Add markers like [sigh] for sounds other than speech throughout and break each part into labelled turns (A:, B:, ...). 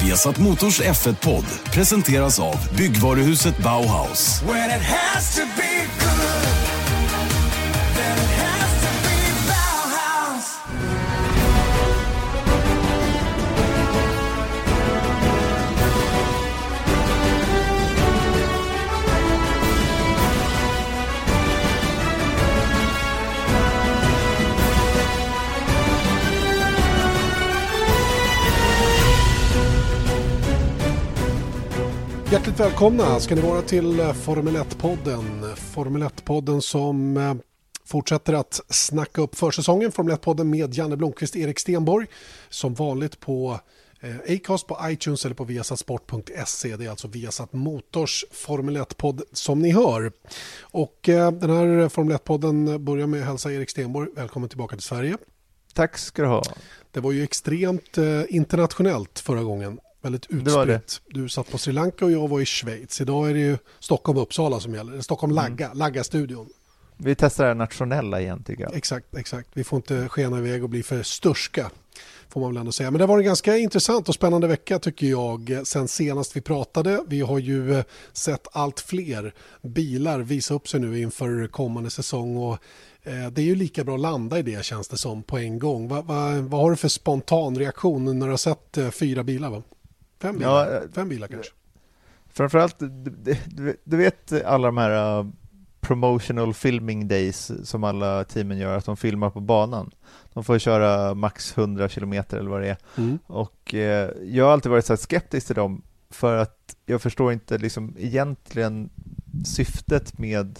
A: Viasat Motors F1-podd presenteras av byggvaruhuset Bauhaus.
B: Hjärtligt välkomna ska ni vara till eh, Formel 1-podden. Formel 1-podden som eh, fortsätter att snacka upp försäsongen. Formel 1-podden med Janne Blomqvist och Erik Stenborg. Som vanligt på eh, Acast, på iTunes eller på viasatsport.se. Det är alltså Viasat Motors Formel 1-podd som ni hör. Och den här Formel 1-podden börjar med att hälsa Erik Stenborg välkommen tillbaka till Sverige.
C: Tack ska du ha.
B: Det var ju extremt internationellt förra gången väldigt utspritt. Du satt på Sri Lanka och jag var i Schweiz. Idag är det ju Stockholm och Uppsala som gäller. Stockholm Lagga, mm. Lagga-studion.
C: Vi testar det nationella igen tycker jag.
B: Exakt, exakt. Vi får inte skena iväg och bli för störska. Får man väl ändå säga. Men det var en ganska intressant och spännande vecka tycker jag. Sen senast vi pratade. Vi har ju eh, sett allt fler bilar visa upp sig nu inför kommande säsong. Och eh, det är ju lika bra att landa i det känns det som på en gång. Va, va, vad har du för spontan reaktion när du har sett eh, fyra bilar? Va? Fem bilar, ja, Fem bilar kanske?
C: Framförallt, du, du, du vet alla de här uh, promotional filming days som alla teamen gör, att de filmar på banan. De får köra max 100 kilometer eller vad det är. Mm. Och eh, jag har alltid varit så skeptisk till dem för att jag förstår inte liksom egentligen syftet med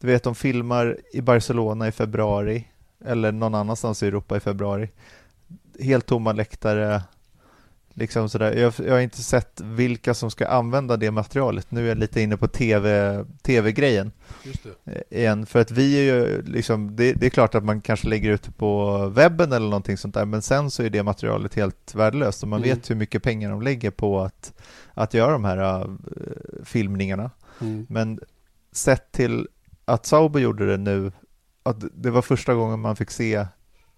C: du vet, de filmar i Barcelona i februari eller någon annanstans i Europa i februari. Helt tomma läktare, Liksom sådär. Jag, jag, har inte sett vilka som ska använda det materialet. Nu är jag lite inne på TV, TV-grejen eh, igen. För att vi är ju liksom, det, det, är klart att man kanske lägger ut på webben eller någonting sånt där, men sen så är det materialet helt värdelöst och man mm. vet hur mycket pengar de lägger på att, att göra de här uh, filmningarna. Mm. Men sett till att Sauber gjorde det nu, att det var första gången man fick se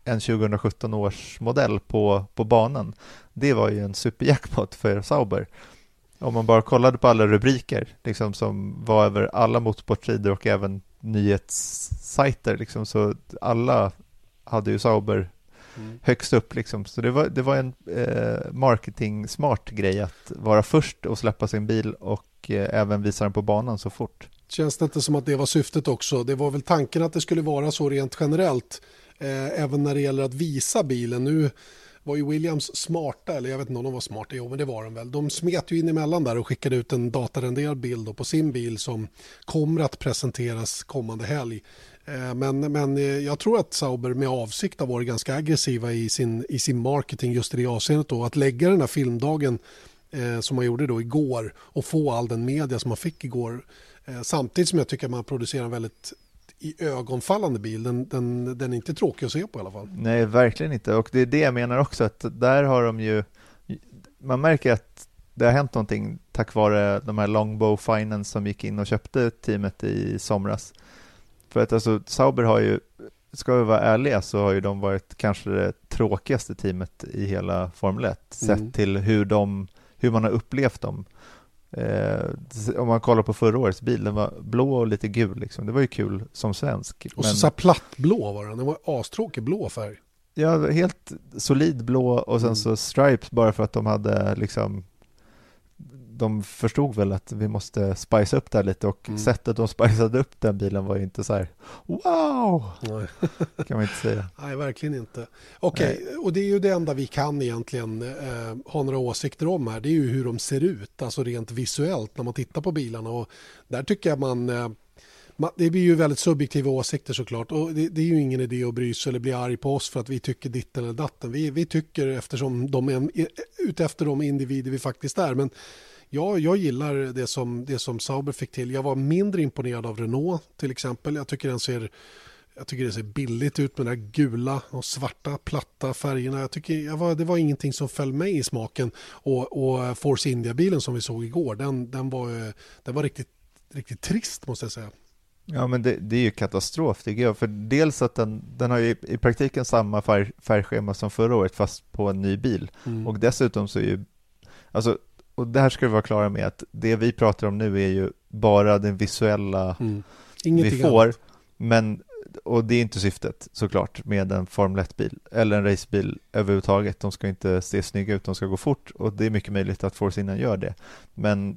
C: en 2017 års modell på, på banan. Det var ju en superjackpot för Sauber. Om man bara kollade på alla rubriker liksom, som var över alla motorsportsidor och även nyhetssajter liksom, så alla hade ju Sauber mm. högst upp. Liksom. Så det var, det var en eh, marketing-smart grej att vara först och släppa sin bil och eh, även visa den på banan så fort.
B: Känns det inte som att det var syftet också? Det var väl tanken att det skulle vara så rent generellt eh, även när det gäller att visa bilen. Nu var ju Williams smarta, eller jag vet inte om de var smarta, jo men det var de väl. De smet ju in emellan där och skickade ut en datarenderad bild på sin bil som kommer att presenteras kommande helg. Eh, men, men eh, jag tror att Sauber med avsikt har varit ganska aggressiva i sin, i sin marketing just i det avseendet. Då. Att lägga den här filmdagen eh, som man gjorde då igår och få all den media som man fick igår. Eh, samtidigt som jag tycker att man producerar en väldigt i ögonfallande bil. Den, den, den är inte tråkig att se på i alla fall.
C: Nej, verkligen inte. Och det är det jag menar också, att där har de ju... Man märker att det har hänt någonting tack vare de här Longbow Finance som gick in och köpte teamet i somras. För att alltså, Sauber har ju, ska vi vara ärliga, så har ju de varit kanske det tråkigaste teamet i hela Formel 1, mm. sett till hur, de, hur man har upplevt dem. Eh, om man kollar på förra årets bil, den var blå och lite gul. Liksom. Det var ju kul som svensk.
B: Och men... så, så plattblå var den, den var astråkig blå färg.
C: Ja, helt solid blå och sen mm. så stripes bara för att de hade liksom de förstod väl att vi måste spice upp det här lite och mm. sättet de [laughs] spiceade upp den bilen var ju inte så här wow, Nej. [laughs] kan man inte säga.
B: Nej, verkligen inte. Okej, okay, och det är ju det enda vi kan egentligen eh, ha några åsikter om här. Det är ju hur de ser ut, alltså rent visuellt när man tittar på bilarna och där tycker jag man eh, det blir ju väldigt subjektiva åsikter såklart och det, det, är ju ingen idé att bry sig eller bli arg på oss för att vi tycker ditten eller datten. Vi, vi tycker eftersom de är utefter de individer vi faktiskt är. Men ja, jag gillar det som, det som Sauber fick till. Jag var mindre imponerad av Renault till exempel. Jag tycker den ser jag tycker det ser billigt ut med de där gula och svarta platta färgerna. Jag tycker jag var, det var ingenting som föll mig i smaken. Och, och Force India-bilen som vi såg igår, den, den, var, den var riktigt, riktigt trist måste jag säga.
C: Ja, men det, det är ju katastrof tycker jag. För dels att den, den har ju i praktiken samma färg, färgschema som förra året fast på en ny bil. Mm. Och dessutom så är ju Alltså, och det här ska vi vara klara med att det vi pratar om nu är ju bara den visuella mm. vi får. Annat. Men, och det är inte syftet såklart med en Formel 1-bil eller en racebil överhuvudtaget. De ska inte se snygga ut, de ska gå fort och det är mycket möjligt att Force India gör det. Men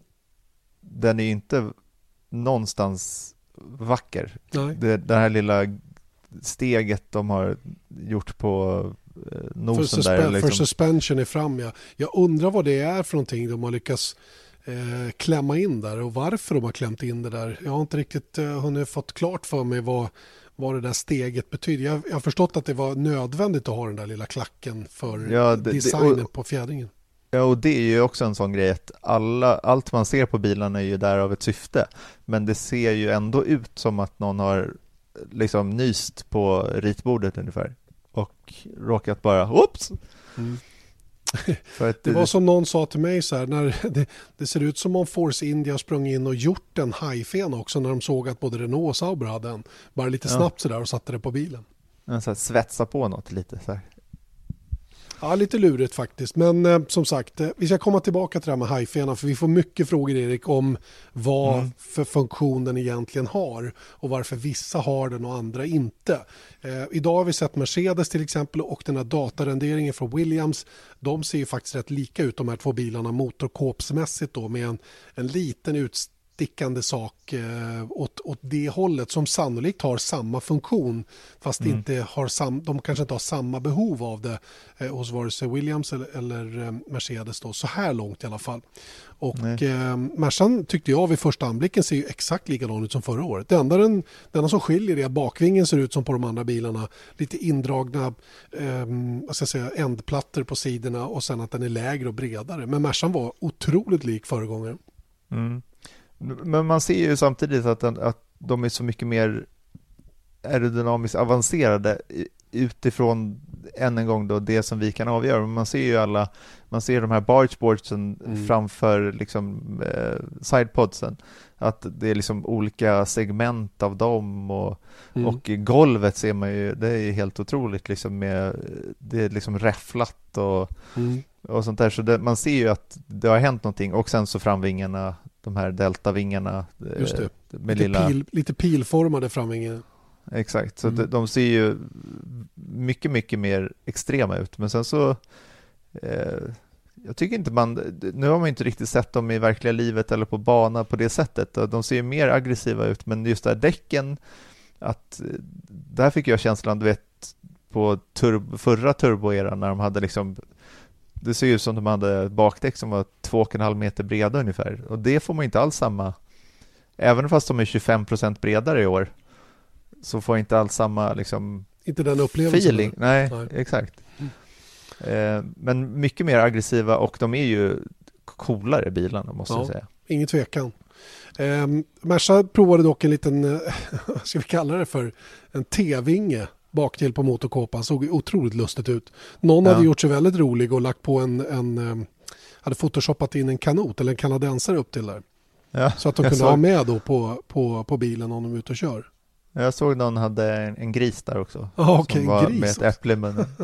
C: den är inte någonstans vacker. Det, det här lilla steget de har gjort på nosen
B: för
C: där. Liksom.
B: För suspension är fram ja. Jag undrar vad det är för någonting de har lyckats eh, klämma in där och varför de har klämt in det där. Jag har inte riktigt eh, hunnit fått klart för mig vad, vad det där steget betyder. Jag, jag har förstått att det var nödvändigt att ha den där lilla klacken för ja, det, designen det, och, på fjädringen.
C: Ja, och det är ju också en sån grej att alla, allt man ser på bilarna är ju där av ett syfte. Men det ser ju ändå ut som att någon har liksom nyst på ritbordet ungefär och råkat bara, oops! Mm. [laughs]
B: det, det var som någon sa till mig så här, när [laughs] det, det, ser ut som om Force India har sprungit in och gjort en hajfen också när de såg att både Renault och Sauber hade en. Bara lite snabbt så där och satte det på bilen.
C: Ja, så här, svetsa på något lite så här.
B: Ja, lite lurigt faktiskt. Men eh, som sagt, eh, vi ska komma tillbaka till det här med hajfenan för vi får mycket frågor Erik om vad mm. för funktion den egentligen har och varför vissa har den och andra inte. Eh, idag har vi sett Mercedes till exempel och den här datarenderingen från Williams. De ser ju faktiskt rätt lika ut de här två bilarna motorkåpsmässigt då med en, en liten utställning stickande sak eh, åt, åt det hållet som sannolikt har samma funktion fast mm. inte har sam, de kanske inte har samma behov av det eh, hos vare sig Williams eller, eller eh, Mercedes då, så här långt i alla fall. Och eh, Mercan tyckte jag vid första anblicken ser ju exakt likadan ut som förra året. Det enda den, det enda som skiljer är att bakvingen ser ut som på de andra bilarna. Lite indragna eh, vad ska jag säga, ändplattor på sidorna och sen att den är lägre och bredare. Men Mercan var otroligt lik föregångaren.
C: Mm. Men man ser ju samtidigt att, att de är så mycket mer aerodynamiskt avancerade utifrån, än en gång, då, det som vi kan avgöra. Men man ser ju alla, man ser de här bargeboardsen mm. framför liksom, eh, sidepodsen, att det är liksom olika segment av dem och, mm. och golvet ser man ju, det är helt otroligt liksom med, det är liksom räfflat och, mm. och sånt där. Så det, man ser ju att det har hänt någonting och sen så framvingarna de här deltavingarna.
B: Eh, Just det, med lite, lilla... pil, lite pilformade framvingar.
C: Exakt, så mm. de ser ju mycket, mycket mer extrema ut. Men sen så, eh, jag tycker inte man, nu har man inte riktigt sett dem i verkliga livet eller på bana på det sättet. De ser ju mer aggressiva ut, men just där däcken, att där fick jag känslan, du vet, på turbo, förra turboeran när de hade liksom det ser ut som de hade bakdäck som var 2,5 meter breda ungefär. Och det får man inte alls samma även fast de är 25 procent bredare i år så får jag inte alls samma liksom
B: inte den upplevelsen.
C: feeling. Nej, Nej, exakt. Mm. eh, men mycket mer aggressiva och de är ju coolare bilarna måste ja, jag säga.
B: ingen tvekan. Eh, Merca provade dock en liten, [laughs] vad ska vi kalla det för, en T-vinge bakdel på motorkåpan såg otroligt lustigt ut. Någon ja. hade gjort sig väldigt rolig och lagt på en, en eh, hade photoshoppat in en kanot eller en kanadensare upp till där. Ja, så att de kunde såg... ha med då på, på, på bilen om de är ute och kör.
C: Jag såg någon hade en, en gris där också.
B: Ah, okay,
C: som var
B: gris
C: med ett äpple i munnen. [laughs]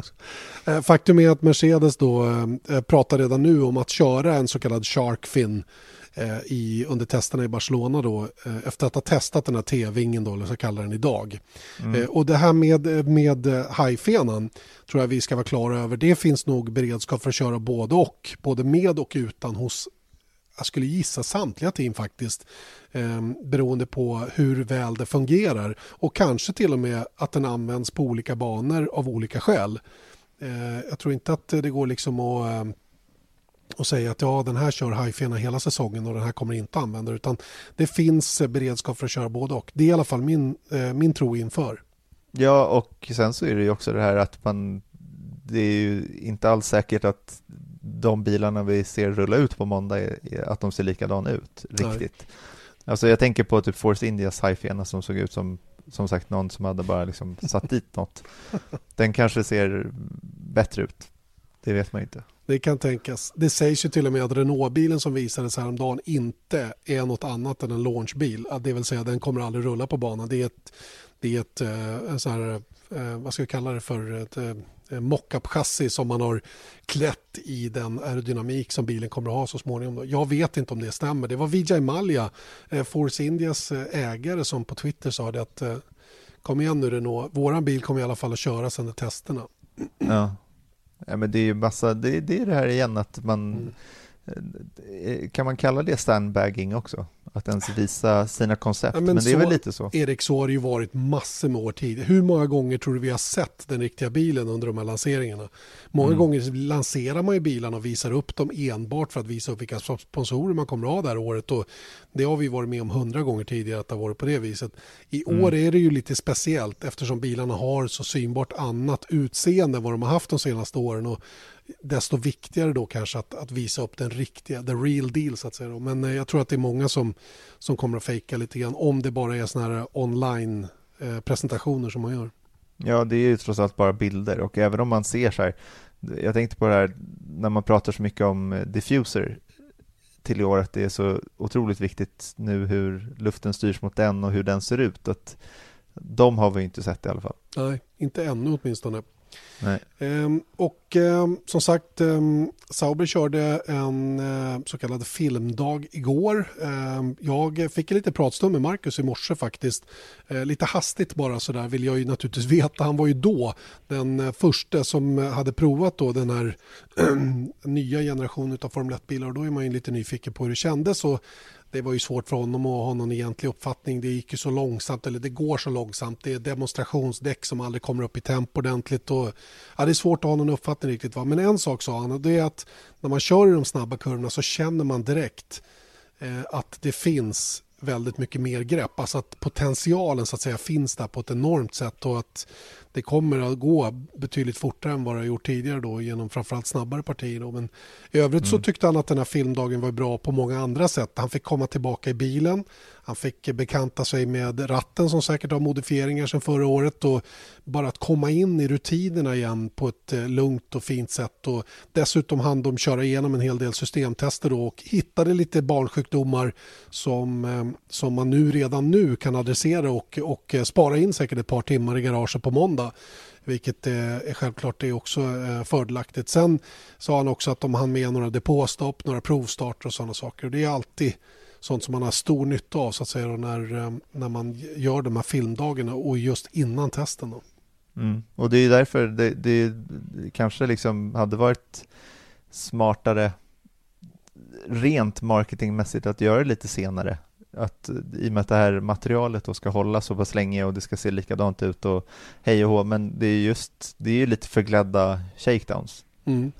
B: Eh, faktum är att Mercedes då eh, pratar redan nu om att köra en så kallad shark fin i, under testerna i Barcelona då, eh, efter att ha testat den här T-vingen då, eller så kallar den idag. Mm. Eh, och det här med, med hajfenan tror jag vi ska vara klara över. Det finns nog beredskap för att köra både och, både med och utan hos jag skulle gissa samtliga team faktiskt eh, beroende på hur väl det fungerar och kanske till och med att den används på olika banor av olika skäl. Eh, jag tror inte att det går liksom att och säga att ja, den här kör hajfena hela säsongen och den här kommer inte använda utan det finns beredskap för att köra både och. Det är i alla fall min, eh, min tro inför.
C: Ja, och sen så är det ju också det här att man det är ju inte alls säkert att de bilarna vi ser rulla ut på måndag att de ser likadana ut riktigt. Nej. Alltså jag tänker på typ Force Indias hajfena som såg ut som som sagt någon som hade bara liksom satt dit något. [laughs] Den kanske ser bättre ut. Det vet man inte.
B: Det kan tänkas. Det sägs ju till och med att Renault-bilen som visades häromdagen inte är något annat än en launchbil. Det vill säga den kommer aldrig rulla på banan. Det är ett, det är ett eh, så här, eh, vad ska jag kalla det för, ett, eh, eh, mockup-chassi som man har klätt i den aerodynamik som bilen kommer att ha så småningom. Jag vet inte om det stämmer. Det var Vijay Malia, eh, Force Indias eh, ägare, som på Twitter sa det att eh, kom igen nu Renault, våran bil kommer i alla fall att köras under testerna.
C: Ja, ja men det är ju massa, det, det är det här igen att man mm kan man kalla det sandbagging också? Att ens visa sina koncept? Ja, men, men, det är väl lite så?
B: Erik, så har det ju varit massor med år tidigare. Hur många gånger tror du vi har sett den riktiga bilen under de här lanseringarna? Många mm. gånger lanserar man ju bilarna och visar upp dem enbart för att visa upp vilka sponsorer man kommer att ha det här året. Och det har vi varit med om hundra gånger tidigare att det har varit på det viset. I mm. år är det ju lite speciellt eftersom bilarna har så synbart annat utseende än vad de har haft de senaste åren. Och desto viktigare då kanske att, att visa upp den riktiga, the real deal så att säga. Men eh, jag tror att det är många som, som kommer att fejka lite grann om det bara är sådana här online eh, som man gör.
C: Ja, det är ju trots allt bara bilder och även om man ser så här, jag tänkte på det här när man pratar så mycket om eh, diffuser till i år att det är så otroligt viktigt nu hur luften styrs mot den och hur den ser ut. Att de har vi inte sett i alla fall.
B: Nej, inte ännu åtminstone. Ehm, och ehm, som sagt, ehm, Sauber körde en eh, så kallad filmdag igår. Ehm, jag fick en lite pratstund med Marcus i morse faktiskt. Eh, lite hastigt bara så där vill jag ju naturligtvis [laughs] veta. Han var ju då den eh, första som hade provat då den här [clears throat] nya generationen av Formel 1-bilar och då är man ju lite nyfiken på hur det kändes. Och det var ju svårt för honom att ha någon egentlig uppfattning. Det gick ju så långsamt, eller det går så långsamt. Det är demonstrationsdäck som aldrig kommer upp i tempo ordentligt. Och, ja, det är svårt att ha någon uppfattning riktigt. Va? Men en sak sa han, och det är att när man kör i de snabba kurvorna så känner man direkt eh, att det finns väldigt mycket mer grepp. Alltså att potentialen så att säga finns där på ett enormt sätt och att det kommer att gå betydligt fortare än vad det har gjort tidigare då genom framförallt snabbare partier. Då. Men i övrigt mm. så tyckte han att den här filmdagen var bra på många andra sätt. Han fick komma tillbaka i bilen. Han fick bekanta sig med ratten som säkert har modifieringar sedan förra året och bara att komma in i rutinerna igen på ett eh, lugnt och fint sätt och dessutom hann de köra igenom en hel del systemtester då och hittade lite barnsjukdomar som, eh, som man nu redan nu kan adressera och, och eh, spara in säkert ett par timmar i garaget på måndag vilket är självklart det är också fördelaktigt. Sen sa han också att de hann med några depåstopp, några provstarter och sådana saker. Och det är alltid sånt som man har stor nytta av så att säga, när, eh, när man gör de här filmdagarna och just innan testen. Då.
C: Mm. Och det är därför det, det kanske liksom hade varit smartare rent marketingmässigt att göra det lite senare. Att, I och med att det här materialet då ska hålla så pass länge och det ska se likadant ut och hej och hå, men det är just det är lite förglädda shakedowns. Mm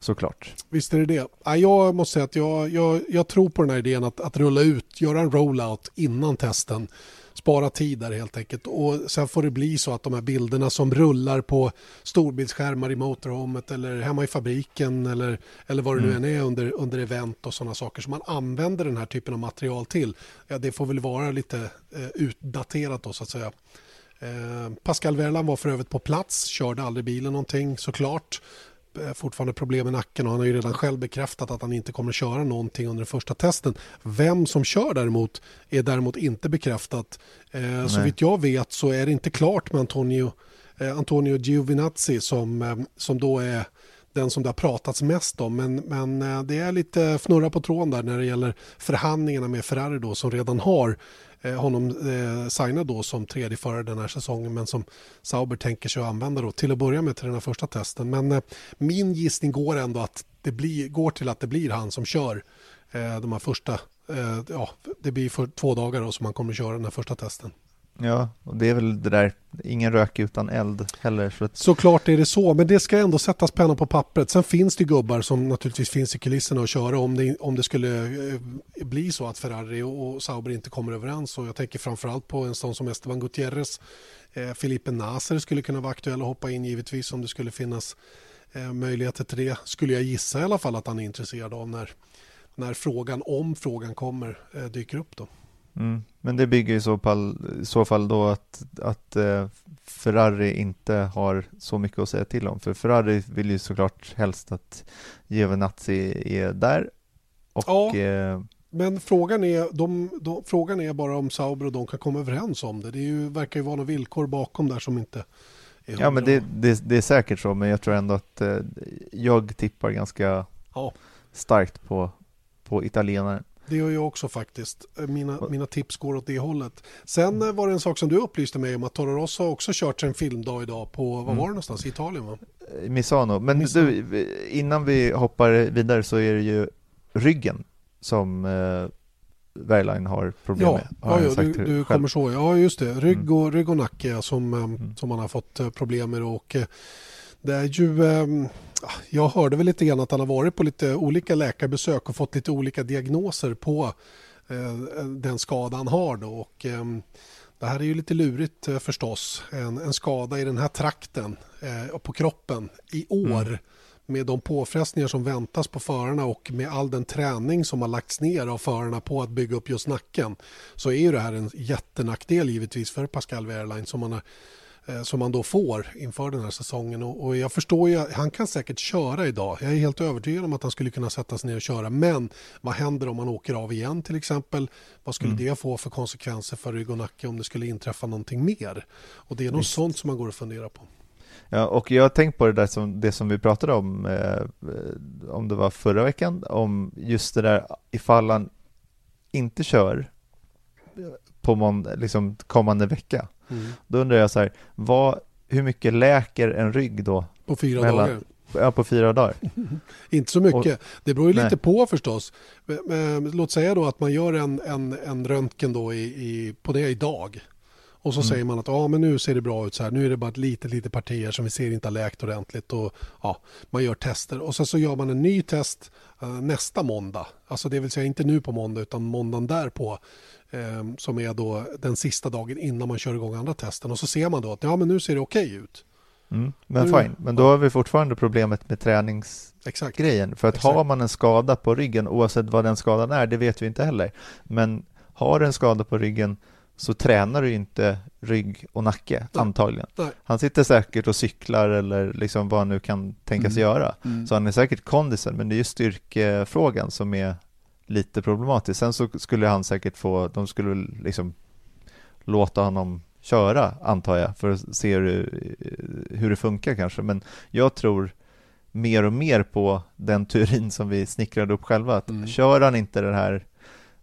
C: såklart.
B: Visst är det det. Jag måste säga att jag, jag, jag tror på den här idén att, att rulla ut, göra en rollout innan testen. Spara tid där helt enkelt. Och sen får det bli så att de här bilderna som rullar på storbildsskärmar i motorhomet eller hemma i fabriken eller, eller vad det nu mm. än är under, under event och sådana saker som man använder den här typen av material till. Ja, det får väl vara lite eh, utdaterat då så att säga. Eh, Pascal Verlan var för övrigt på plats, körde aldrig bilen någonting såklart. Eh, fortfarande problem med nacken och han har ju redan själv bekräftat att han inte kommer att köra någonting under den första testen. Vem som kör däremot är däremot inte bekräftat. Eh, så vitt jag vet så är det inte klart med Antonio, eh, Antonio Giovinazzi som, eh, som då är den som det har pratats mest om. Men, men eh, det är lite fnurra på tråden där när det gäller förhandlingarna med Ferrari då som redan har eh, honom eh, signad då som tredje förare den här säsongen men som Sauber tänker sig att använda då till att börja med till den här första testen. Men eh, min gissning går ändå att det blir, går till att det blir han som kör eh, de här första, eh, ja det blir för två dagar då som han kommer att köra den här första testen.
C: Ja, och det är väl det där, ingen rök utan eld heller.
B: Så att... Såklart är det så, men det ska ändå sättas penna på pappret. Sen finns det gubbar som naturligtvis finns i kulisserna att köra om det, om det skulle eh, bli så att Ferrari och Sauber inte kommer överens. Och jag tänker framförallt på en sån som Esteban Gutierrez. Eh, Felipe Nasser skulle kunna vara aktuell att hoppa in givetvis om det skulle finnas eh, möjligheter till det. Skulle jag gissa i alla fall att han är intresserad av när, när frågan, om frågan kommer, eh, dyker upp. då.
C: Mm. Men det bygger i så fall, i så fall då att, att eh, Ferrari inte har så mycket att säga till om. För Ferrari vill ju såklart helst att Giovinazzi är där. Och,
B: ja, eh, men frågan är, de, de, frågan är bara om Sauber och de kan komma överens om det. Det är ju, verkar ju vara några villkor bakom där som inte
C: Ja, men det, det, det, är säkert så, men jag tror ändå att eh, jag tippar ganska ja. starkt på, på italienaren.
B: Det gör jag också faktiskt. Mina, mina tips går åt det hållet. Sen eh, var det en sak som du upplyste mig om att Toro Rosso har också kört en filmdag idag på, vad mm. var det någonstans, Italien va?
C: Misano. Men Misano. du, innan vi hoppar vidare så är det ju ryggen som eh, Verline har problem
B: ja,
C: med.
B: Ja, ja du, du kommer så. Ja, just det. Rygg mm. och, mm. rygg och nacke som, eh, mm. som man har fått eh, problem med. Och det är ju... Jag hörde väl lite grann att han har varit på lite olika läkarbesök och fått lite olika diagnoser på den skada han har. Då. Och, det här är ju lite lurigt förstås. En, en skada i den här trakten på kroppen i år. Mm med de påfrestningar som väntas på förarna och med all den träning som har lagts ner av förarna på att bygga upp just nacken så är ju det här en jättenackdel givetvis för Pascal Wehrlein som man, har, eh, som man då får inför den här säsongen. Och, och, jag förstår ju, han kan säkert köra idag. Jag är helt övertygad om att han skulle kunna sätta sig ner och köra. Men vad händer om han åker av igen till exempel? Vad skulle mm. det få för konsekvenser för rygg och nacke om det skulle inträffa någonting mer? Och det är nog Visst. sånt som man går och funderar på.
C: Ja, och jag har tänkt på det där som, det som vi pratade om, eh, om det var förra veckan, om just det där ifall han inte kör på måndag, liksom kommande vecka. Mm. Då undrar jag så här, vad, hur mycket läker en rygg då?
B: På fyra mellan, dagar?
C: Ja, på fyra dagar. [laughs]
B: inte så mycket. Och, det beror ju nej. lite på förstås. Låt säga då att man gör en, en, en röntgen då i, i, på det idag. Och så mm. säger man att ja, men nu ser det bra ut så här. Nu är det bara ett litet, litet partier som vi ser inte har läkt ordentligt. Och, ja, man gör tester och sen så gör man en ny test uh, nästa måndag. Alltså det vill säga inte nu på måndag utan måndagen därpå. Um, som är då den sista dagen innan man kör igång andra testen. Och så ser man då att ja, men nu ser det okej okay ut.
C: Mm, men nu, fine, men då har vi fortfarande problemet med träningsgrejen. För att Exakt. har man en skada på ryggen, oavsett vad den skadan är, det vet vi inte heller. Men har en skada på ryggen så tränar du inte rygg och nacke Nej. antagligen. Nej. Han sitter säkert och cyklar eller liksom vad han nu kan tänkas mm. göra. Mm. Så han är säkert kondisen, men det är ju styrkefrågan som är lite problematisk. Sen så skulle han säkert få, de skulle liksom låta honom köra antar jag för att se hur, hur det funkar kanske. Men jag tror mer och mer på den teorin som vi snickrade upp själva. Att mm. Kör han inte den här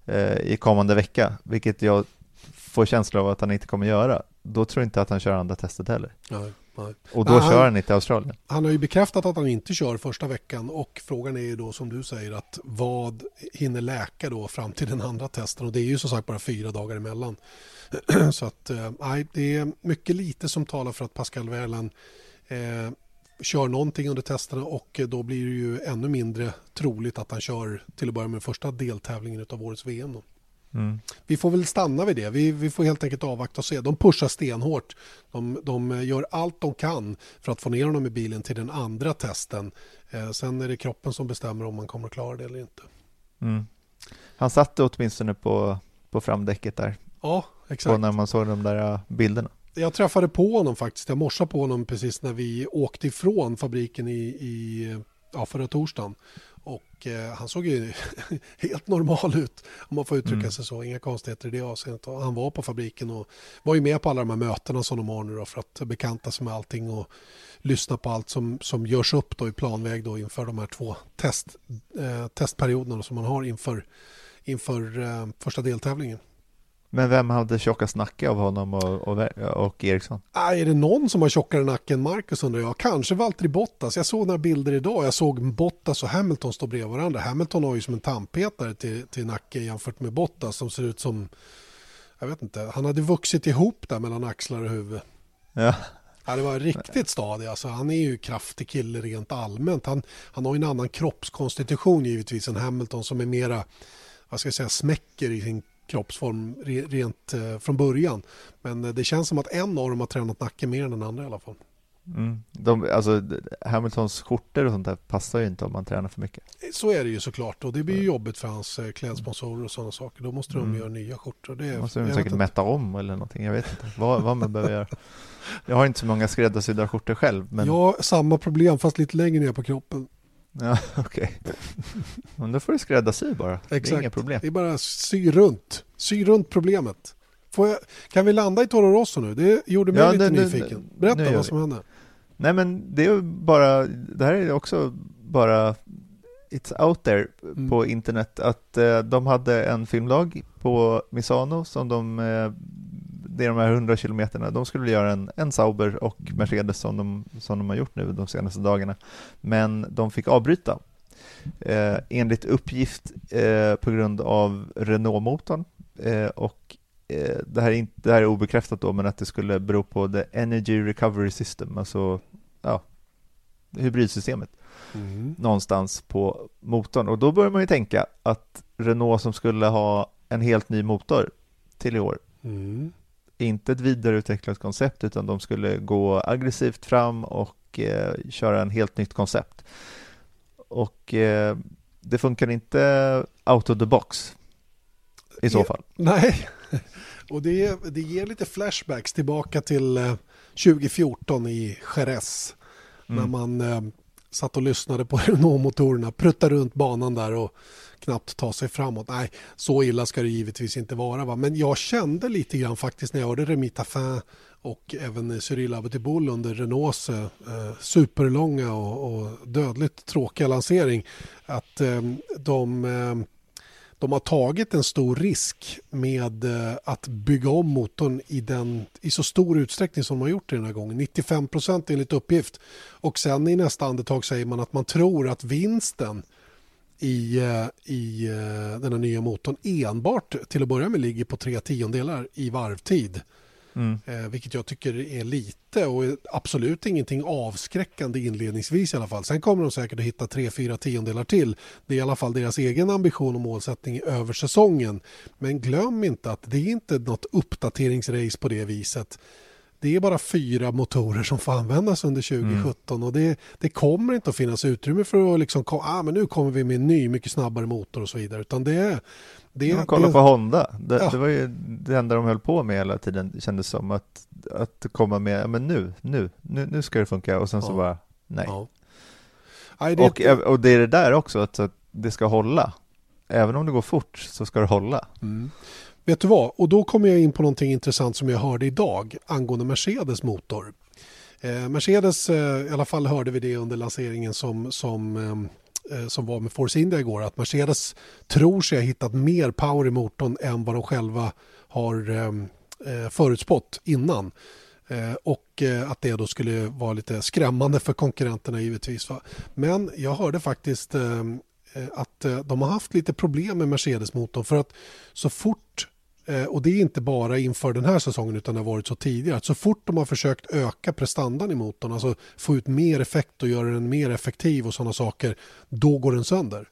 C: eh, i kommande vecka, vilket jag får känsla av att han inte kommer göra, då tror jag inte att han kör andra testet heller. Nej, nej. Och då nej, kör han, han inte i Australien.
B: Han har ju bekräftat att han inte kör första veckan och frågan är ju då som du säger att vad hinner läka då fram till den andra testen och det är ju som sagt bara fyra dagar emellan. [clears throat] Så att eh, nej, det är mycket lite som talar för att Pascal Wehrlein eh, kör någonting under testerna och då blir det ju ännu mindre troligt att han kör till att börja med första deltävlingen av årets VM. Då. Mm. Vi får väl stanna vid det. Vi, vi får helt enkelt avvakta och se. De pushar stenhårt. De, de gör allt de kan för att få ner honom i bilen till den andra testen. Eh, sen är det kroppen som bestämmer om man kommer att klara det eller inte.
C: Mm. Han satte åtminstone på, på framdäcket där.
B: Ja, exakt.
C: På när man såg de där bilderna.
B: Jag träffade på honom faktiskt. Jag morsade på honom precis när vi åkte ifrån fabriken i, i ja, förra torsdagen. Och eh, han såg ju [laughs] helt normal ut om man får uttrycka mm. sig så. Inga konstigheter i det avseendet. Och han var på fabriken och var ju med på alla de här mötena som de har nu då, för att bekanta sig med allting och lyssna på allt som, som görs upp då i planväg då inför de här två test, eh, testperioderna som man har inför, inför eh, första deltävlingen.
C: Men vem hade tjockast nacke av honom och, och, och Eriksson?
B: Ah, är det någon som har tjockare nacke än Marcus undrar jag? Kanske Valtteri Bottas. Jag såg några bilder idag. Jag såg Bottas och Hamilton stå bredvid varandra. Hamilton har ju som en tandpetare till, till nacke jämfört med Bottas som ser ut som... Jag vet inte. Han hade vuxit ihop där mellan axlar och huvud.
C: Ja.
B: Ja, det var riktigt stadig. Alltså, han är ju kraftig kille rent allmänt. Han, han har en annan kroppskonstitution givetvis än Hamilton som är mera vad ska jag säga, smäcker i sin kroppsform rent eh, från början. Men eh, det känns som att en av dem har tränat nacken mer än den andra i alla fall.
C: Mm. De, alltså, Hamiltons skjortor och sånt där passar ju inte om man tränar för mycket.
B: Så är det ju såklart och det blir ju jobbigt för hans eh, klädsponsorer och sådana saker. Då måste de mm. göra nya skjortor. Det
C: måste de säkert mäta om eller någonting. Jag vet inte vad, vad man behöver göra. Jag har inte så många skräddarsydda skjortor själv. Men...
B: Ja, samma problem fast lite längre ner på kroppen.
C: Ja, [laughs] okej. Okay. Men då får du skräddarsy bara. Exakt. Det är inga problem.
B: Det är bara sy runt. Sy runt problemet. Jag, kan vi landa i Toro Rosso nu? Det gjorde mig ja, lite nu, nyfiken. Berätta vad som hände.
C: Nej men det är bara, det här är också bara It's out there mm. på internet att eh, de hade en filmdag på Misano som de, eh, det är de här 100 kilometerna, de skulle göra en, en Sauber och Mercedes som de, som de har gjort nu de senaste dagarna. Men de fick avbryta eh, enligt uppgift eh, på grund av Renault-motorn eh, och eh, det här, är inte, det här är obekräftat då, men att det skulle bero på the Energy Recovery System, alltså ja, hybridsystemet mm. någonstans på motorn. Och då börjar man ju tänka att Renault som skulle ha en helt ny motor till i år, mm. Inte ett vidareutvecklat koncept, utan de skulle gå aggressivt fram och eh, köra en helt nytt koncept. Och eh, det funkar inte out of the box i så fall.
B: Nej, och det, det ger lite flashbacks tillbaka till 2014 eh, i Jerez. Mm. När man eh, satt och lyssnade på Renault-motorerna, pruttade runt banan där och knappt ta sig framåt. Nej, så illa ska det givetvis inte vara. Va? Men jag kände lite grann faktiskt när jag hörde Remi Taffin och även Cyril Abetiboul under Renaults eh, superlånga och, och, dödligt tråkiga lansering att eh, de eh, de har tagit en stor risk med eh, att bygga om motorn i, den, i så stor utsträckning som de har gjort den här gången. 95 procent enligt uppgift. Och sen i nästa andetag säger man att man tror att vinsten i, eh, i eh, den här nya motorn enbart till att börja med ligger på tre tiondelar i varvtid. Mm. Eh, vilket jag tycker är lite och absolut ingenting avskräckande inledningsvis i alla fall. Sen kommer de säkert att hitta tre, fyra tiondelar till. Det är i alla fall deras egen ambition och målsättning över säsongen. Men glöm inte att det är inte något uppdateringsrace på det viset. Det är bara fyra motorer som får användas under 2017 mm. och det, det, kommer inte att finnas utrymme för att liksom, ah, men nu kommer vi med en ny mycket snabbare motor och så vidare. Utan det är,
C: det, Man kollar det, på Honda, det, ja. det, var ju det enda de höll på med hela tiden, det kändes som att, att komma med, men nu, nu, nu, nu ska det funka och sen ja. så bara, nej. Ja. det... Och, och det är det där också, att, att det ska hålla. Även om det går fort så ska det hålla. Mm.
B: Vet du vad, och då kommer jag in på någonting intressant som jag hörde idag angående Mercedes motor. Eh, Mercedes, eh, i alla fall hörde vi det under lanseringen som, som eh, eh som var med Force India igår att Mercedes tror sig ha hittat mer power i motorn än vad de själva har eh, eh förutspått innan. Eh, och eh, att det då skulle vara lite skrämmande för konkurrenterna givetvis. Men jag hörde faktiskt eh, att de har haft lite problem med Mercedes-motorn för att så fort Eh, och det är inte bara inför den här säsongen utan det har varit så tidigare. så fort de har försökt öka prestandan i motorn, alltså få ut mer effekt och göra den mer effektiv och sådana saker, då går den sönder.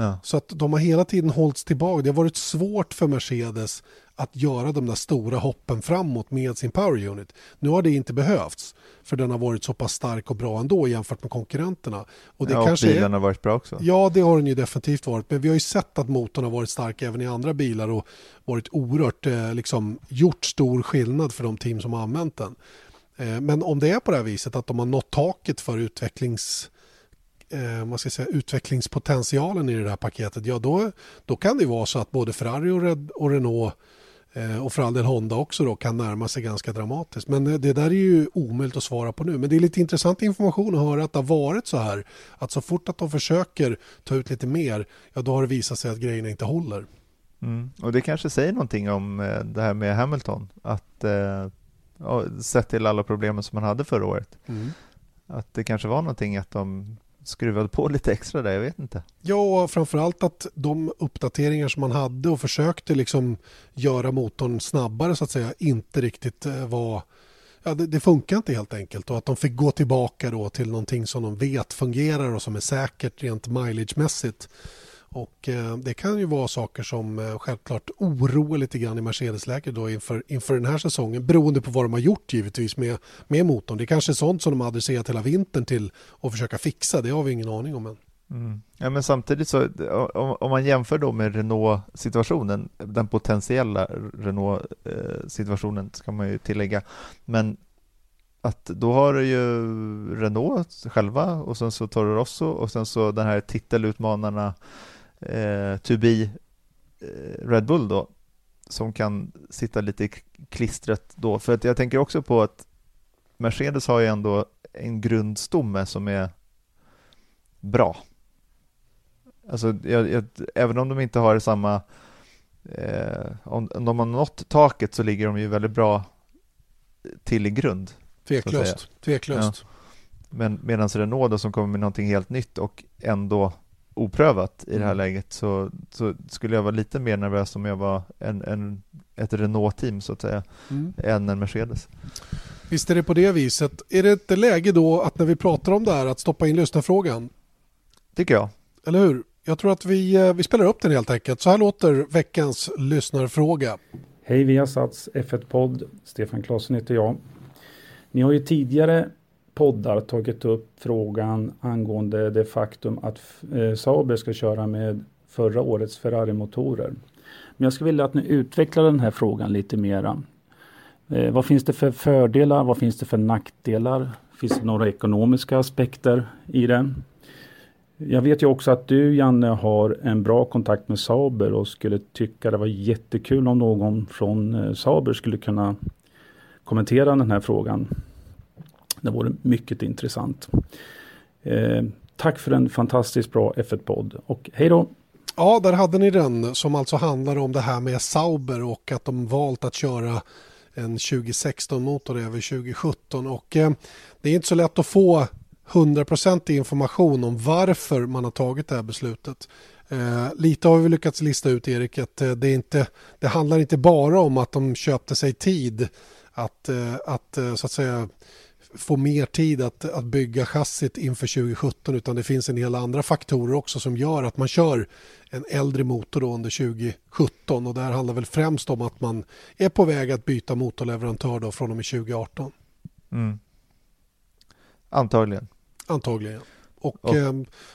B: Ja. Så att de har hela tiden hållits tillbaka. Det har varit svårt för Mercedes att göra de där stora hoppen framåt med sin power unit. Nu har det inte behövts för den har varit så pass stark och bra ändå jämfört med konkurrenterna.
C: Och, det ja, kanske och bilen är... har varit bra också.
B: Ja, det har den ju definitivt varit. Men vi har ju sett att motorn har varit stark även i andra bilar och varit oerhört, eh, liksom, gjort stor skillnad för de team som har använt den. Eh, men om det är på det här viset att de har nått taket för utvecklings eh, vad ska säga, utvecklingspotentialen i det här paketet, ja då, då kan det vara så att både Ferrari och, Red, och Renault eh, och för all del Honda också då kan närma sig ganska dramatiskt. Men eh, det där är ju omöjligt att svara på nu. Men det är lite intressant information att höra att det har varit så här. Att så fort att de försöker ta ut lite mer, ja då har det visat sig att grejerna inte håller.
C: Mm. Och det kanske säger någonting om eh, det här med Hamilton. Att eh, sett till alla problemen som man hade förra året. Mm. Att det kanske var någonting att de skruvade på lite extra där, jag vet inte.
B: Ja, framförallt att de uppdateringar som man hade och försökte liksom göra motorn snabbare så att säga inte riktigt eh, var Ja, det, det, funkar inte helt enkelt och att de fick gå tillbaka då till någonting som de vet fungerar och som är säkert rent mileagemässigt. Och eh, det kan ju vara saker som eh, självklart oroar lite grann i Mercedes-läget då inför, inför den här säsongen beroende på vad de har gjort givetvis med, med motorn. Det är kanske är sånt som de har adresserat hela vintern till att försöka fixa. Det har vi ingen aning om än.
C: Mm. Ja, men samtidigt så om, om man jämför då med Renault-situationen, den potentiella Renault-situationen ska man ju tillägga, men att då har du ju Renault själva och sen så Toro Rosso och sen så den här titelutmanarna eh, to be eh, Red Bull då som kan sitta lite i klistret då. För att jag tänker också på att Mercedes har ju ändå en grundstomme som är bra. Alltså, jag, jag, även om de inte har samma... Eh, om, om de har nått taket så ligger de ju väldigt bra till i grund.
B: Tveklöst. Tveklöst. Ja.
C: Men medan Renault då, som kommer med någonting helt nytt och ändå oprövat i det här mm. läget så, så skulle jag vara lite mer nervös om jag var en, en, ett Renault-team så att säga, mm. än en Mercedes.
B: Visst är det på det viset. Är det inte läge då att när vi pratar om det här att stoppa in lyssnarfrågan?
C: Tycker jag.
B: Eller hur? Jag tror att vi, eh, vi spelar upp den helt enkelt. Så här låter veckans lyssnarfråga.
D: Hej Viasats F1-podd. Stefan Klasen heter jag. Ni har ju tidigare poddar tagit upp frågan angående det faktum att eh, Sauber ska köra med förra årets Ferrari-motorer. Men jag skulle vilja att ni utvecklar den här frågan lite mera. Eh, vad finns det för fördelar? Vad finns det för nackdelar? Finns det några ekonomiska aspekter i det? Jag vet ju också att du Janne har en bra kontakt med Sauber och skulle tycka det var jättekul om någon från eh, Sauber skulle kunna kommentera den här frågan. Det vore mycket intressant. Eh, tack för en fantastiskt bra F1-podd och hej då!
B: Ja, där hade ni den som alltså handlar om det här med Sauber och att de valt att köra en 2016-motor över 2017 och eh, det är inte så lätt att få 100% information om varför man har tagit det här beslutet. Eh, lite har vi lyckats lista ut Erik att eh, det, inte, det handlar inte bara om att de köpte sig tid att, eh, att eh, så att säga få mer tid att, att bygga chassit inför 2017 utan det finns en hel andra faktorer också som gör att man kör en äldre motor under 2017 och det här handlar väl främst om att man är på väg att byta motorleverantör då från och med 2018. Mm.
C: Antagligen.
B: Antagligen. Och, och. Eh,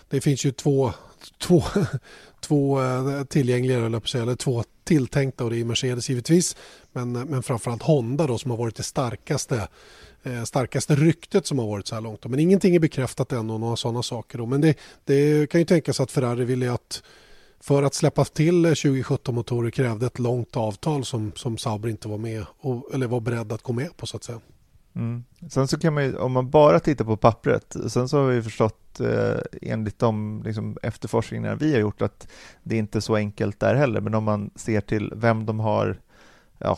B: det finns ju två, två, [laughs] två eh, tillgängliga, eller, eller två tilltänkta och det är Mercedes givetvis. Men, men framförallt Honda då som har varit det starkaste Eh, starkaste ryktet som har varit så här långt. Men ingenting är bekräftat än och några sådana saker. Då. Men det, det kan ju tänkas att Ferrari ville att för att släppa till 2017-motorer krävde ett långt avtal som, som Sauber inte var med och, eller var beredd att gå med på så att säga.
C: Mm. Sen så kan man ju, om man bara tittar på pappret, sen så har vi förstått eh, enligt de liksom, efterforskningar vi har gjort att det är inte är så enkelt där heller, men om man ser till vem de har, ja.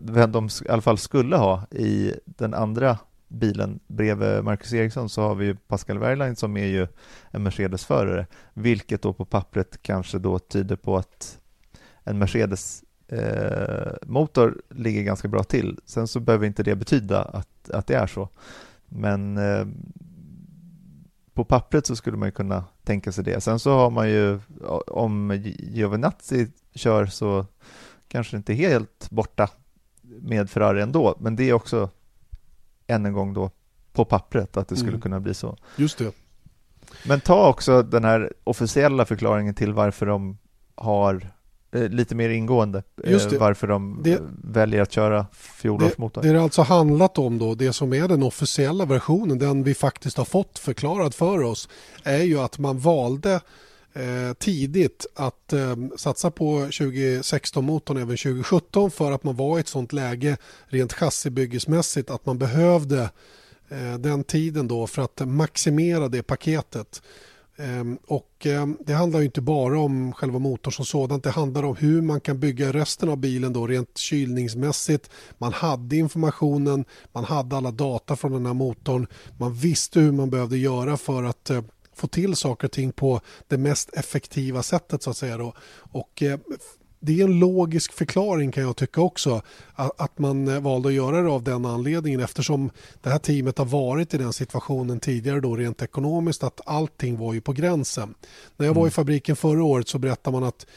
C: Vem de i alla fall skulle ha i den andra bilen bredvid Marcus Eriksson så har vi Pascal Wehrlein som är ju en Mercedes-förare, vilket då på pappret kanske då tyder på att en Mercedes eh, motor ligger ganska bra till. Sen så behöver inte det betyda att, att det är så. Men eh, på pappret så skulle man ju kunna tänka sig det. Sen så har man ju, om Giovinazzi kör så kanske inte helt borta med Ferrari ändå, men det är också än en gång då på pappret att det skulle mm. kunna bli så.
B: Just det.
C: Men ta också den här officiella förklaringen till varför de har eh, lite mer ingående eh, varför de det, väljer att köra fjolårsmotor.
B: Det, det har alltså handlat om då, det som är den officiella versionen, den vi faktiskt har fått förklarad för oss, är ju att man valde eh, tidigt att eh, satsa på 2016-motorn även 2017 för att man var i ett sånt läge rent chassibyggesmässigt att man behövde eh, den tiden då för att maximera det paketet. Ehm, och ehm, det handlar inte bara om själva motorn som sådant. Det handlar om hur man kan bygga resten av bilen då rent kylningsmässigt. Man hade informationen, man hade alla data från den här motorn. Man visste hur man behövde göra för att eh, få till saker och ting på det mest effektiva sättet så att säga. Då. Och, eh, det är en logisk förklaring kan jag tycka också att man valde att göra det av den anledningen eftersom det här teamet har varit i den situationen tidigare då rent ekonomiskt att allting var ju på gränsen. När jag var i mm. fabriken förra året så berättade man att eh,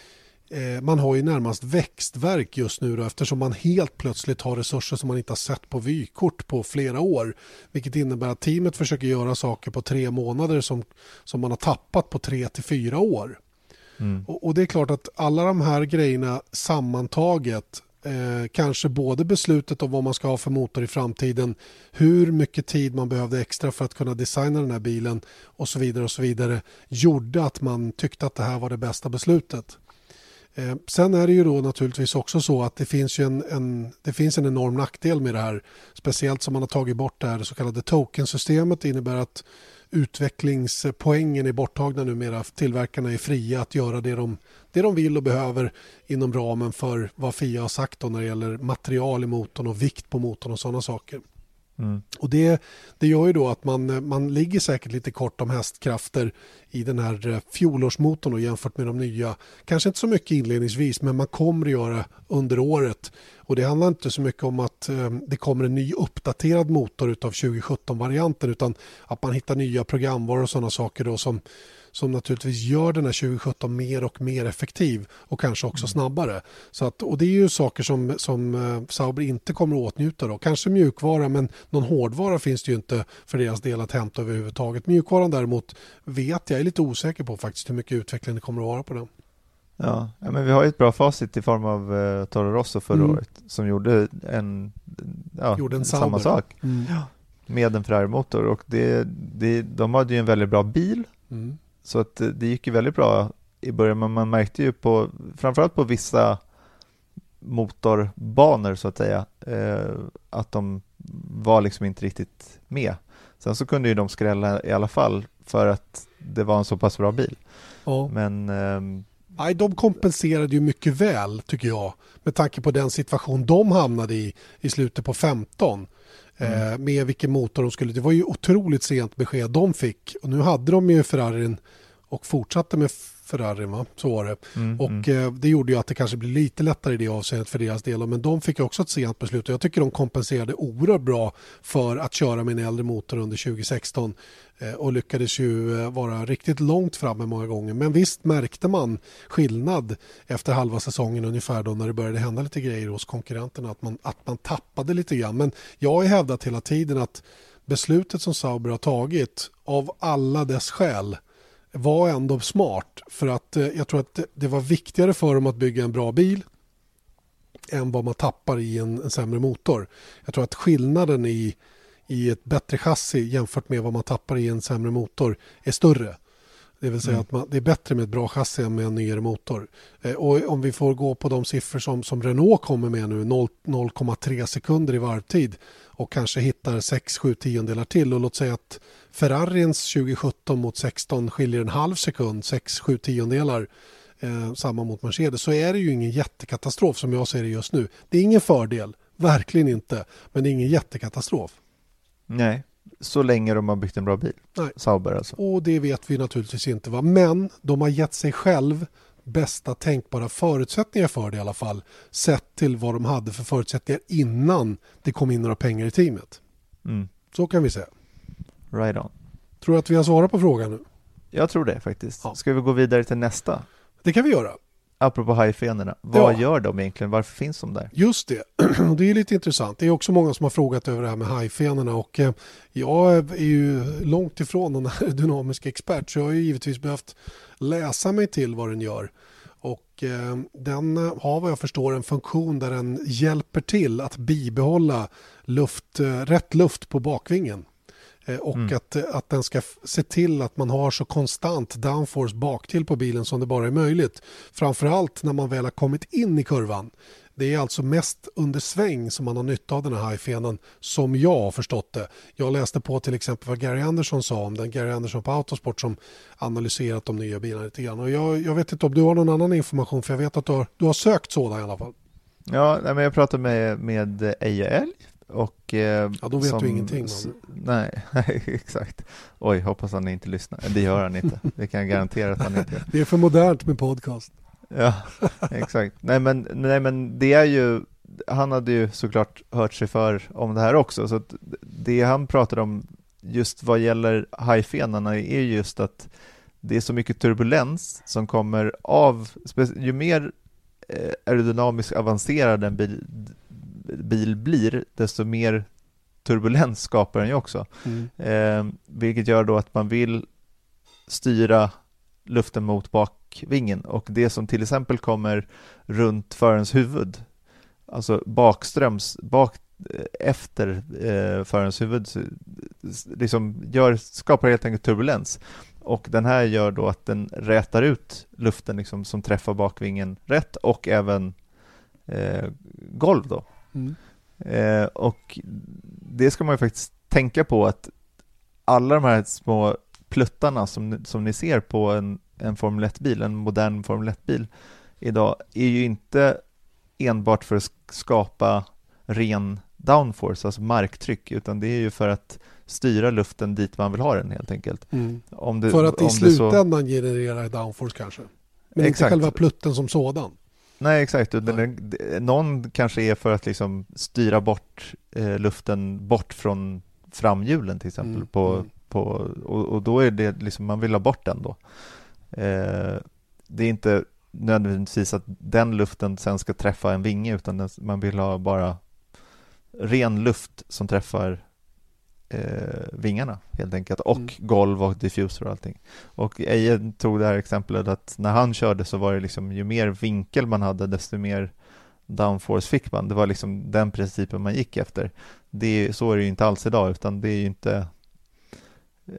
B: man har ju närmast växtverk just nu då, eftersom man helt plötsligt har resurser som man inte har sett på vykort på flera år. Vilket innebär att teamet försöker göra saker på tre månader som, som man har tappat på tre till fyra år. Mm. Och, och, det är klart att alla de här grejerna sammantaget eh, kanske både beslutet om vad man ska ha för motor i framtiden, hur mycket tid man behövde extra för att kunna designa den här bilen och så vidare och så vidare gjorde att man tyckte att det här var det bästa beslutet. Eh, sen är det ju då naturligtvis också så att det finns, en, en, det finns en enorm nackdel med det här. Speciellt som man har tagit bort det här så kallade tokensystemet. Det innebär att utvecklingspoängen är borttagna numera. Tillverkarna är fria att göra det de, det de vill och behöver inom ramen för vad FIA har sagt när det gäller material i motorn och vikt på motorn och sådana saker. Mm. Och det, det gör ju då att man, man ligger säkert lite kort om hästkrafter i den här eh, fjolårsmotorn och jämfört med de nya. Kanske inte så mycket inledningsvis men man kommer att göra under året. Och det handlar inte så mycket om att eh, det kommer en ny uppdaterad motor utav 2017-varianten utan att man hittar nya programvaror och sådana saker då som som naturligtvis gör den här 2017 mer och mer effektiv och kanske också mm. snabbare. Så att, och det är ju saker som, som uh, Sauber inte kommer att åtnjuta. Då. Kanske mjukvara men någon hårdvara finns det ju inte för deras del att hämta överhuvudtaget. Mjukvaran däremot vet jag är lite osäker på faktiskt hur mycket utveckling det kommer att vara på den.
C: Ja, men vi har ju ett bra facit i form av uh, Toro Rosso förra mm. året som gjorde en, ja, gjorde en samma sak mm. med en Ferrari-motor och det, det, de hade ju en väldigt bra bil mm. Så att eh, det gick ju väldigt bra i början, men man märkte ju på, framförallt på vissa motorbanor så att säga, eh, att de var liksom inte riktigt med. Sen så kunde ju de skrälla i alla fall för att det var en så pass bra bil. Ja. Men eh,
B: Nej, de kompenserade ju mycket väl tycker jag med tanke på den situation de hamnade i i slutet på 15. Mm. Eh, med vilken motor de skulle. Det var ju otroligt sent besked de fick. Och nu hade de ju Ferrarin och fortsatte med Ferrari, va? så var det. Mm, och mm. Eh, det gjorde ju att det kanske blir lite lättare i det avseendet för deras del. Men de fick också ett sent beslut och jag tycker de kompenserade oerhört bra för att köra med en äldre motor under 2016 eh, och lyckades ju eh, vara riktigt långt framme många gånger. Men visst märkte man skillnad efter halva säsongen ungefär då när det började hända lite grejer hos konkurrenterna att man, att man tappade lite grann. Men jag har hävdat hela tiden att beslutet som Sauber har tagit av alla dess skäl var ändå smart för att eh, jag tror att det var viktigare för dem att bygga en bra bil än vad man tappar i en, en sämre motor. Jag tror att skillnaden i, i ett bättre chassi jämfört med vad man tappar i en sämre motor är större. Det vill säga mm. att man, det är bättre med ett bra chassi än med en nyare motor. Eh, och om vi får gå på de siffror som, som Renault kommer med nu, 0,3 sekunder i varvtid och kanske hittar 6-7 tiondelar till och låt säga att Ferrarins 2017 mot 16 skiljer en halv sekund, 6-7 tiondelar eh, samma mot Mercedes så är det ju ingen jättekatastrof som jag ser det just nu. Det är ingen fördel, verkligen inte, men det är ingen jättekatastrof.
C: Nej, så länge de har byggt en bra bil.
B: Nej.
C: Sauber alltså.
B: Och det vet vi naturligtvis inte. Va? Men de har gett sig själv bästa tänkbara förutsättningar för det i alla fall. Sett till vad de hade för förutsättningar innan det kom in några pengar i teamet. Mm. Så kan vi säga.
C: Right on.
B: Tror du att vi har svarat på frågan nu?
C: Jag tror det faktiskt. Ja. Ska vi gå vidare till nästa?
B: Det kan vi göra.
C: Apropå hajfenorna, vad ja. gör de egentligen? Varför finns de där?
B: Just det, [clears throat] det är lite intressant. Det är också många som har frågat över det här med hajfenorna och eh, jag är ju långt ifrån någon [laughs] dynamisk expert så jag har ju givetvis behövt läsa mig till vad den gör. Och eh, den har vad jag förstår en funktion där den hjälper till att bibehålla luft, eh, rätt luft på bakvingen. Eh, och mm. att, att den ska se till att man har så konstant downforce baktill på bilen som det bara är möjligt. Framförallt när man väl har kommit in i kurvan. Det är alltså mest under sväng som man har nytta av den här hajfenan som jag har förstått det. Jag läste på till exempel vad Gary Anderson sa om den. Gary Anderson på Autosport som analyserat de nya bilarna lite grann. Och jag, jag vet inte om du har någon annan information för jag vet att du har, du har sökt sådan i alla fall.
C: Ja, men jag pratade med, med Eje Älg och,
B: eh, ja, då vet som, du ingenting.
C: Nej, [laughs] exakt. Oj, hoppas han inte lyssnar. Det gör han inte. Det kan jag garantera att han inte gör. [laughs]
B: Det är för modernt med podcast. [laughs]
C: Ja, exakt. Nej men, nej men det är ju, han hade ju såklart hört sig för om det här också, så det han pratade om just vad gäller hajfenarna är just att det är så mycket turbulens som kommer av, ju mer eh, aerodynamiskt avancerad en bil, bil blir, desto mer turbulens skapar den ju också. Mm. Eh, vilket gör då att man vill styra luften mot bakvingen och det som till exempel kommer runt förens huvud, alltså bakströms, bak, eh, efter eh, förens huvud, liksom gör, skapar helt enkelt turbulens. Och den här gör då att den rätar ut luften liksom, som träffar bakvingen rätt och även eh, golv då. Mm. Eh, och det ska man ju faktiskt tänka på att alla de här små pluttarna som, som ni ser på en, en Formel 1-bil, en modern Formel 1-bil idag, är ju inte enbart för att skapa ren downforce, alltså marktryck, utan det är ju för att styra luften dit man vill ha den helt enkelt. Mm.
B: Det, för att i slutändan så... generera downforce kanske? Men Exakt. inte själva plutten som sådan?
C: Nej, exakt. Den, någon kanske är för att liksom styra bort eh, luften bort från framhjulen till exempel. Mm. På, mm. på, och, och, då är det liksom, man vill ha bort den då. Eh, det är inte nödvändigtvis att den luften sen ska träffa en vinge utan den, man vill ha bara ren luft som träffar eh, vingarna helt enkelt och mm. golv och diffuser och allting. Och Eje tog det här exemplet att när han körde så var det liksom ju mer vinkel man hade desto mer downforce fick man. Det var liksom den principen man gick efter. Det, så är det ju inte alls idag utan det är ju inte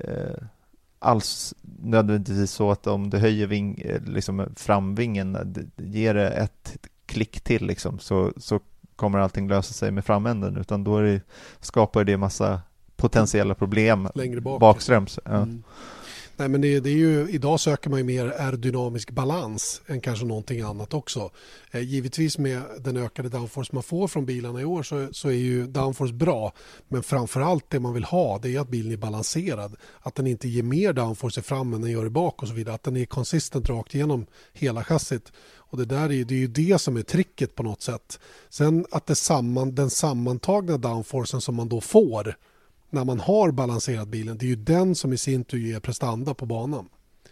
C: eh, alls nödvändigtvis så att om du höjer ving, eh, liksom framvingen, ger det ett klick till liksom, så, så kommer allting lösa sig med framänden utan då det, skapar det massa potentiella problem
B: Längre bak.
C: bakströms. Ja. Mm.
B: Nej, men det, det, är ju, idag söker man ju mer aerodynamisk balans än kanske någonting annat också. Eh, givetvis med den ökade downforce man får från bilarna i år så, så är ju downforce bra. Men framför allt det man vill ha det är att bilen är balanserad. Att den inte ger mer downforce i fram än den gör i bak och så vidare. Att den är konsistent rakt igenom hela chassit. Och det där är, det är ju det som är tricket på något sätt. Sen att det samman, den sammantagna downforcen som man då får när man har balanserat bilen, det är ju den som i sin tur ger prestanda på banan.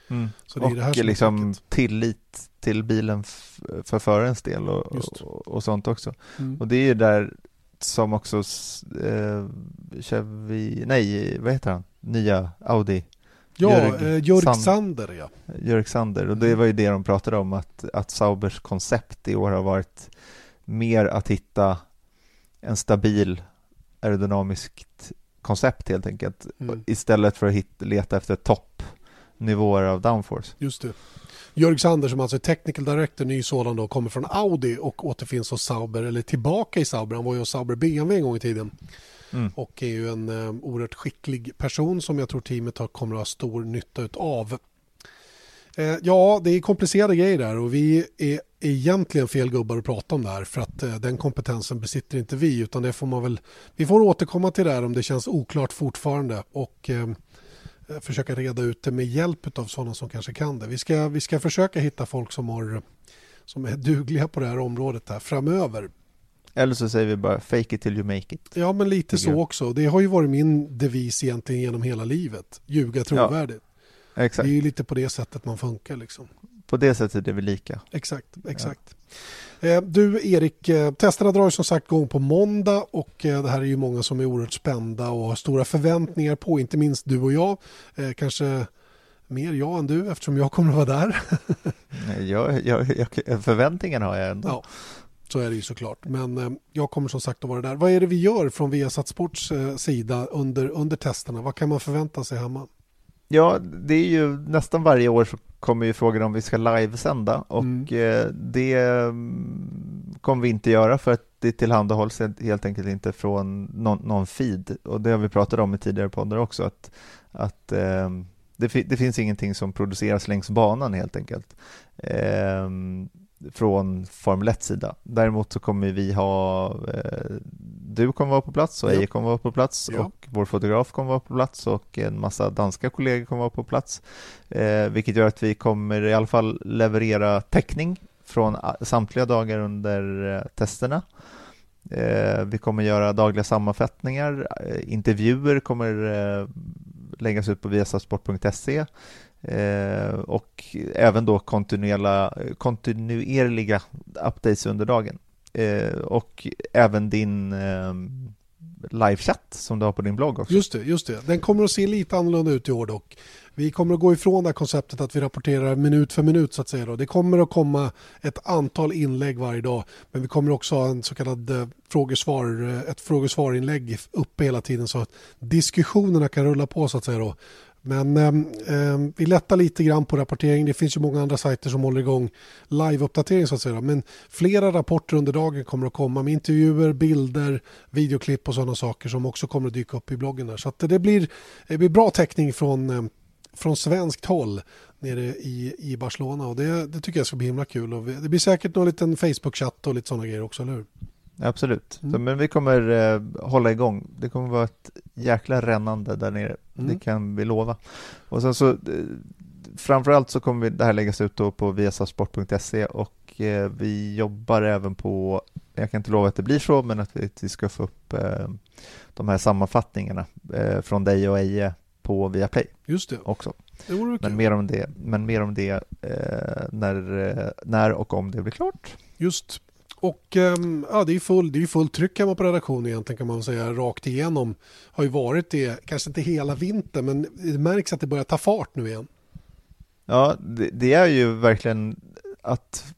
C: Mm. Så det är och det här som liksom tillit till bilen för förarens del och, och, och, sånt också. Mm. Och det är ju där som också eh, Chevy, nej vad heter han, nya Audi
B: Ja, Jörg, eh, Jörg Sander ja.
C: Jörg Sander och det var ju det de pratade om att, att Saubers koncept i år har varit mer att hitta en stabil aerodynamiskt koncept helt enkelt mm. istället för att hit, leta efter toppnivåer av downforce.
B: Just det. Jörg Sander som alltså är technical director, ny sådan då, kommer från Audi och återfinns hos Sauber, eller tillbaka i Sauber. Han var ju hos Sauber BMW en gång i tiden. Mm. Och är ju en eh, oerhört skicklig person som jag tror teamet har, kommer att ha stor nytta av. Eh, ja, det är komplicerade grejer där och vi är egentligen fel gubbar att prata om det här för att eh, den kompetensen besitter inte vi utan det får man väl, vi får återkomma till det här om det känns oklart fortfarande och eh, försöka reda ut det med hjälp av sådana som kanske kan det. Vi ska, vi ska försöka hitta folk som, har, som är dugliga på det här området här framöver.
C: Eller så säger vi bara fake it till you make it.
B: Ja, men lite så också. Det har ju varit min devis egentligen genom hela livet. Ljuga trovärdigt. Ja, exakt. Det är ju lite på det sättet man funkar liksom
C: på det sättet är vi lika.
B: Exakt, exakt. Ja. Du Erik, eh, testerna drar som sagt igång på måndag och eh, det här är ju många som är oerhört spända och har stora förväntningar på, inte minst du och jag. Eh, kanske mer jag än du eftersom jag kommer att vara där. [laughs]
C: jag, jag, jag, förväntningar har jag ändå.
B: Ja, så är det ju såklart. Men jag kommer som sagt att vara där. Vad är det vi gör från Viasat Sports sida under, under testerna? Vad kan man förvänta sig hemma?
C: Ja, det är ju nästan varje år så kommer ju frågan om vi ska livesända och mm. Eh, det mm, kommer vi inte göra för att det tillhandahålls helt enkelt inte från någon, någon feed och det har vi pratat om i tidigare poddar också att, att eh, det, det, finns ingenting som produceras längs banan helt enkelt. Från Formel 1-sida. Däremot så kommer vi ha, eh, du kommer vara på plats och. Eje kommer vara på plats
B: Ja.
C: och vår fotograf kommer vara på plats och en massa danska kollegor kommer vara på plats. Eh, vilket gör att vi kommer i alla fall leverera täckning från samtliga dagar under eh, testerna. Eh, vi kommer göra dagliga sammanfattningar, eh, intervjuer kommer eh, läggas ut på viasasport.se eh, och även då kontinuerliga, kontinuerliga updates under dagen. Eh, och även din eh, livechatt som du har på din blogg också.
B: Just det, just det. Den kommer att se lite annorlunda ut i år dock. Vi kommer att gå ifrån det här konceptet att vi rapporterar minut för minut så att säga. Då. Det kommer att komma ett antal inlägg varje dag. Men vi kommer också ha en så kallad eh, frågesvar, eh, ett frågesvarinlägg uppe hela tiden så att diskussionerna kan rulla på så att säga. Då. Men eh, vi lättar lite grann på rapportering. Det finns ju många andra sajter som håller igång live-uppdatering så att säga. Men flera rapporter under dagen kommer att komma med intervjuer, bilder, videoklipp och sådana saker som också kommer att dyka upp i bloggen. Där. Så att det, blir, det blir bra täckning från, ehm, från svenskt håll nere i, i Barcelona och det, det tycker jag ska bli himla kul. Och vi- det blir säkert någon liten Facebook-chatt och lite sådana grejer också, eller hur?
C: Absolut,
B: Mm.
C: Så, men vi kommer eh, hålla igång. Det kommer vara ett jäkla rännande där nere,
B: Mm.
C: det kan vi lova. Och sen så eh, framförallt så kommer vi, det här läggas ut då på viasasport.se och eh, vi jobbar även på, jag kan inte lova att det blir så, men att vi, att vi ska få upp eh, de här sammanfattningarna eh, från dig och Eje på Viaplay
B: Just det,
C: också.
B: det kul.
C: Men mer om det, men mer om det eh, när, eh, när och om det blir klart.
B: Just. Och ehm, ja, det är full, det är full tryck hemma på redaktionen egentligen kan man säga rakt igenom. Har ju varit det, kanske inte hela vintern men det märks att det börjar ta fart nu igen.
C: Ja, det, det är ju verkligen att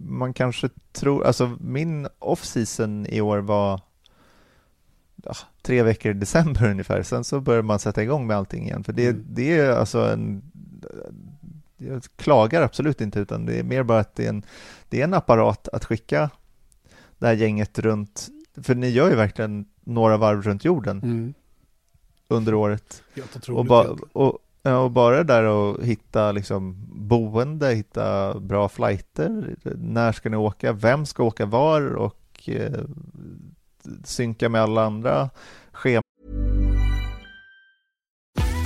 C: man kanske tror, alltså min off-season i år var ja, tre veckor i december [laughs] ungefär, sen så börjar man sätta igång med allting igen, för det,
B: Mm.
C: det är alltså en jag klagar absolut inte, utan det är mer bara att det är en, det är en apparat att skicka det här gänget runt, för ni gör ju verkligen några varv runt jorden
B: Mm.
C: under året. Och, ba, och, och bara där och hitta liksom boende, hitta bra flighter, när ska ni åka, vem ska åka var och eh, synka med alla andra.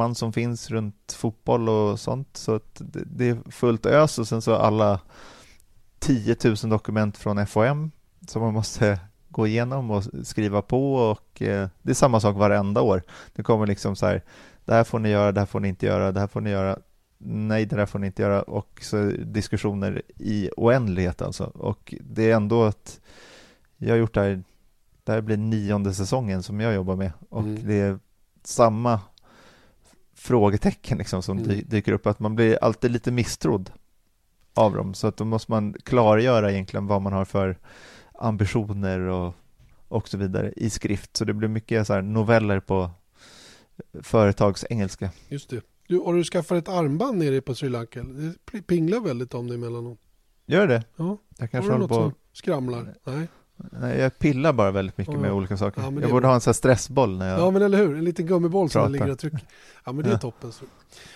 C: man som finns runt fotboll och sånt. Så att det, det är fullt ös och sen så alla 10 000 dokument från FOM som man måste [laughs] gå igenom och skriva på och eh, det är samma sak varenda år. Det kommer liksom så här, det här får ni göra, det här får ni inte göra, det här får ni göra, nej det där får ni inte göra och så diskussioner i oändlighet alltså. Och det är ändå att jag har gjort det här, det här blir nionde säsongen som jag jobbar med och
B: Mm.
C: det är samma frågetecken liksom som
B: Mm.
C: dy- dyker upp, att man blir alltid lite misstrodd av dem, så att då måste man klargöra egentligen vad man har för ambitioner och, och så vidare i skrift, så det blir mycket så noveller på företagsengelska.
B: Just det. Du, har du skaffat ett armband nere på Sri Lanka? Det pinglar väldigt om det emellanåt.
C: Gör det?
B: Ja,
C: Jag kanske
B: har du något
C: på...
B: som skramlar? Nej.
C: Nej, jag pillar bara väldigt mycket
B: Ja.
C: med olika saker.
B: Ja,
C: jag borde
B: bra.
C: ha en sån här stressboll när jag...
B: Ja men eller hur, en liten gummiboll som
C: Prata.
B: ligger och trycker. Ja men det är toppen.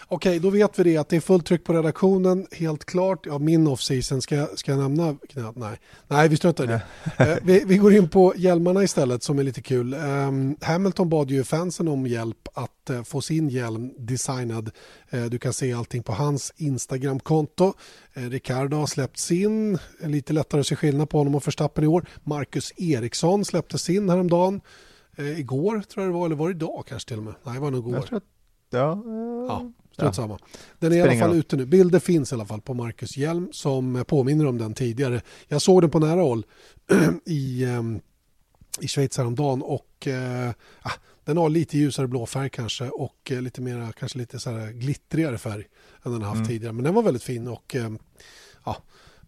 B: Okej, då vet vi det att det är fullt tryck på redaktionen, helt klart. Ja, min off-season, ska, ska jag nämna knät? Nej, Nej vi struntar i det. [laughs] Eh, vi, vi går in på hjälmarna istället som är lite kul. Ehm, Hamilton bad ju fansen om hjälp att eh, få sin hjälm designad. Eh, du kan se allting på hans Instagram-konto. Eh, Ricardo har släppt sin, Eh, lite lättare att se skillnad på honom och Verstappen i år. Marcus Eriksson släppte sin häromdagen. Eh, igår tror jag det var, eller var det idag kanske till och med? Nej, det var nog igår.
C: Jag tror att... Ja, eh,
B: Ja, strunt samma. Den är i alla fall ute nu. Bilder finns i alla fall på Marcus Hjelm som påminner om den tidigare. Jag såg den på nära håll [clears throat] i, ehm, i Schweiz häromdagen och eh, ah, den har lite ljusare blå färg kanske och eh, lite mer, kanske lite så här glittrigare färg än den har haft mm. tidigare. Men den var väldigt fin och eh, ja,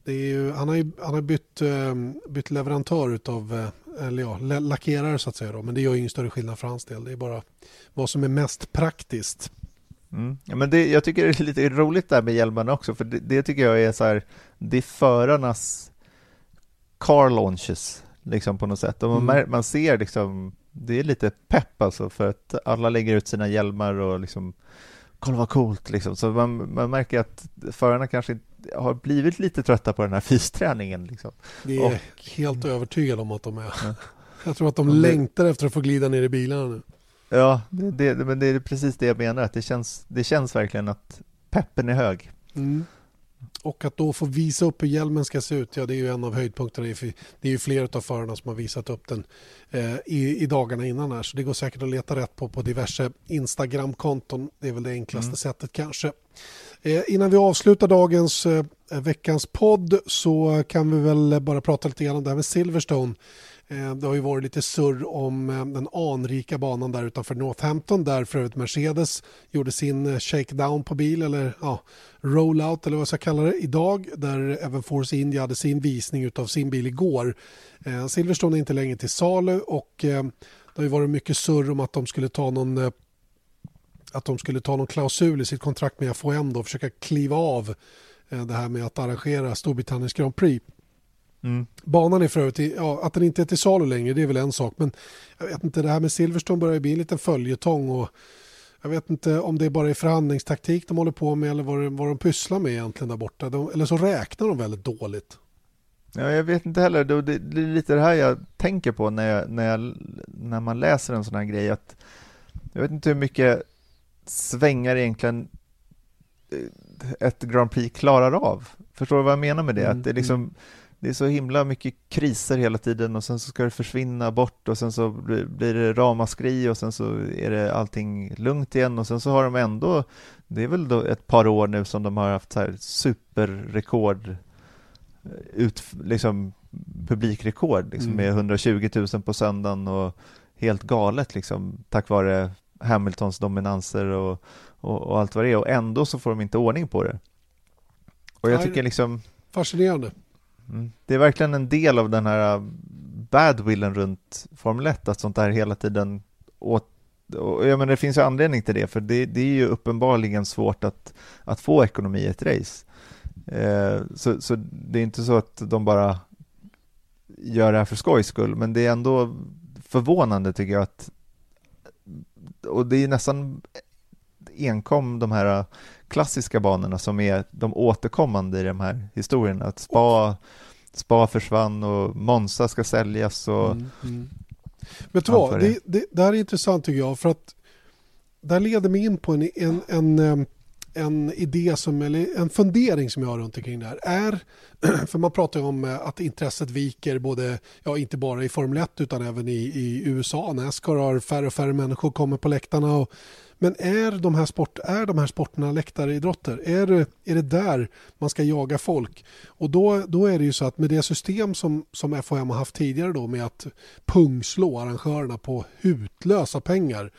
B: ju, han har ju han har bytt, eh, bytt leverantör eh, eller ja, lackerare så att säga då, men det gör ingen större skillnad för hans del. Det är bara vad som är mest praktiskt.
C: Mm. Ja, men det, jag tycker det är lite roligt där med hjälmarna också, för det, det tycker jag är så här, det är förarnas car launches liksom på något sätt. Och man, mm. man ser liksom, det är lite pepp alltså för att alla lägger ut sina hjälmar och liksom kolla vad coolt liksom. Så man, man märker att förarna kanske har blivit lite trötta på den här [laughs] fysträningen. Liksom.
B: Det är och, helt övertygad om att de är. Ja. Jag tror att de längtar efter att få glida ner i bilarna nu.
C: Ja, det, det, men det är precis det jag menar. Att det, känns, det känns verkligen att peppen är hög.
B: Mm. Och att då få visa upp hur hjälmen ska se ut, ja det är ju en av höjdpunkterna. Det är ju flera av förarna som har visat upp den eh, i, i dagarna innan här. Så det går säkert att leta rätt på på diverse Instagram-konton. Det är väl det enklaste mm. sättet kanske. Eh, innan vi avslutar dagens eh, veckans podd så kan vi väl bara prata lite grann om det här med Silverstone. Eh, det har ju varit lite surr om den anrika banan där utanför Northampton där för övrigt Mercedes gjorde sin shakedown på bil eller ja, rollout eller vad jag ska kalla det idag där även Force India hade sin visning av sin bil igår. Silverstone är inte längre till salu och det har ju varit mycket surr om att de skulle ta någon att de skulle ta någon klausul i sitt kontrakt med FOM och försöka kliva av det här med att arrangera Storbritanniens Grand Prix. Mm. Banan är för övrigt, ja, att den inte är till salu längre det är väl en sak men jag vet inte, det här med Silverstone börjar bli en liten följetong och jag vet inte om det bara är förhandlingstaktik de håller på med eller vad, vad de pysslar med egentligen där borta. De, eller så räknar de väldigt dåligt.
C: Ja, jag vet inte heller. Det, det, det är lite det här jag tänker på när, jag, när, jag, när man läser en sån här grej. Att jag vet inte hur mycket svängar egentligen eh, ett Grand Prix klarar av. Förstår du vad jag menar med det? Mm, att det är liksom, mm det är så himla mycket kriser hela tiden och sen så ska det försvinna bort och sen så blir det ramaskri och sen så är det allting lugnt igen och sen så har de ändå, det är väl då ett par år nu som de har haft så här superrekord, eh, ut, liksom publikrekord liksom mm. med 120 000 på söndagen och helt galet liksom tack vare Hamiltons dominanser och, och, och allt vad det är och ändå så får de inte ordning på det. Och jag tycker liksom
B: Fascinerande.
C: Mm. Det är verkligen en del av den här badwillen runt Formel 1, att sånt där hela tiden åt och jag menar, det finns ju anledning till det, för det, det är ju uppenbarligen svårt att, att få ekonomi i ett race. Eh, så, så det är inte så att de bara gör det här för skojs skull, men det är ändå förvånande tycker jag att och det är nästan enkom de här klassiska banorna som är de återkommande i de här historierna. Att Spa, Spa försvann och Monza ska säljas och mm, mm.
B: Vet du vad, det, det, det, här är intressant tycker jag för att det här leder mig in på en, en, en, en idé som, eller en fundering som jag har runt omkring det här. Är, [clears throat] för man pratar ju om eh, att intresset viker både, ja inte bara i Formel 1 utan även i, i USA. Nascar har färre och färre människor kommer på läktarna och men är de här, sport, är de här sporterna läktaridrotter? Är det, är det där man ska jaga folk? Och då, då är det ju så att med det system som, som FHM har haft tidigare då med att pungslå arrangörerna på hutlösa pengar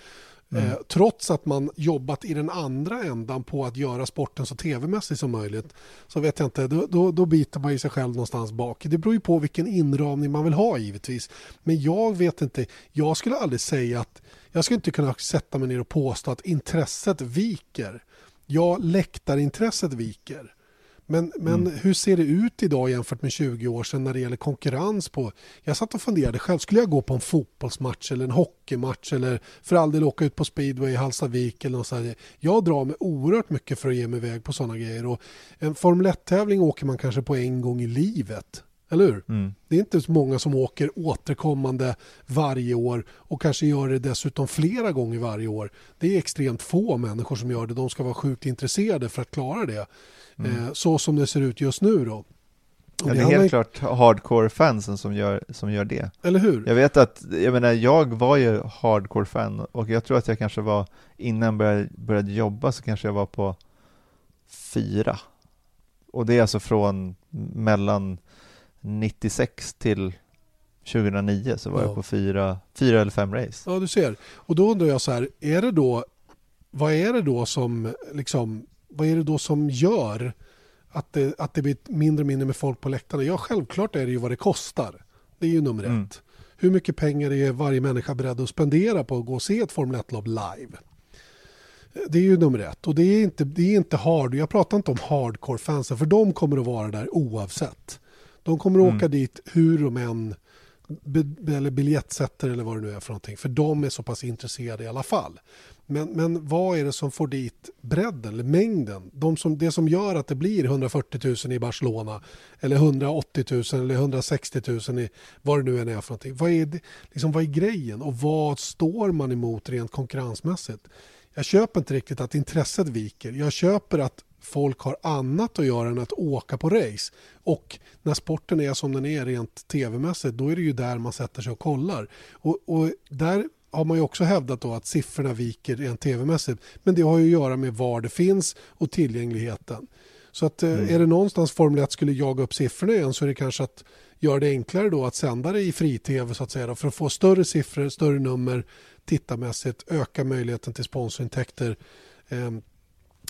B: Mm. Eh, trots att man jobbat i den andra ändan på att göra sporten så tv-mässig som möjligt så vet jag inte, då, då, då biter man i sig själv någonstans bak. Det beror ju på vilken inramning man vill ha givetvis. Men jag vet inte, jag skulle aldrig säga att jag skulle inte kunna sätta mig ner och påstå att intresset viker. Ja, läktarintresset viker. Men, men mm. hur ser det ut idag jämfört med 20 år sedan när det gäller konkurrens på... Jag satt och funderade själv, skulle jag gå på en fotbollsmatch eller en hockeymatch eller för all del åka ut på speedway i Halstavik eller något sånt. Jag drar mig oerhört mycket för att ge mig iväg på sådana grejer och en Formel 1-tävling åker man kanske på en gång i livet. Eller hur? Mm. Det är inte så många som åker återkommande varje år och kanske gör det dessutom flera gånger varje år. Det är extremt få människor som gör det. De ska vara sjukt intresserade för att klara det. Mm. Eh, så som det ser ut just nu då.
C: Ja, det är helt klart hardcore-fansen som gör, som gör det.
B: Eller hur?
C: Jag vet att, jag menar, jag var ju hardcore-fan och jag tror att jag kanske var, innan jag började, började jobba så kanske jag var på fyra. Och det är alltså från mellan 96 till 2009 så var
B: Ja.
C: jag på fyra, fyra eller fem race.
B: Ja, du ser. Och då undrar jag så här, är det då, vad är det då som, liksom, vad är det då som gör att det, att det blir mindre och mindre med folk på läktarna? Ja, självklart är det ju vad det kostar. Det är ju nummer
C: Mm.
B: ett. Hur mycket pengar är varje människa beredd att spendera på att gå och se ett Formel 1-lopp live? Det är ju nummer ett. Och det är inte, det är inte hard. Jag pratar inte om hardcore-fansen, för de kommer att vara där oavsett. De kommer att
C: Mm.
B: åka dit hur de än eller biljettsätter eller vad det nu är för någonting. För de är så pass intresserade i alla fall. Men, men vad är det som får dit bredden eller mängden? De som, det som gör att det blir 140 000 i Barcelona eller 180 000 eller 160 000 i vad det nu än är för någonting. Vad är, det, liksom, vad är grejen och vad står man emot rent konkurrensmässigt? Jag köper inte riktigt att intresset viker. Jag köper att folk har annat att göra än att åka på race. Och när sporten är som den är rent tv-mässigt, då är det ju där man sätter sig och kollar. Och, och där har man ju också hävdat då att siffrorna viker rent tv-mässigt. Men det har ju att göra med var det finns och tillgängligheten. Så att eh, är det någonstans Formel 1 skulle jaga upp siffrorna igen så är det kanske att göra det enklare då att sända det i fri-tv så att säga då, för att få större siffror, större nummer tittarmässigt, öka möjligheten till sponsorintäkter. Eh,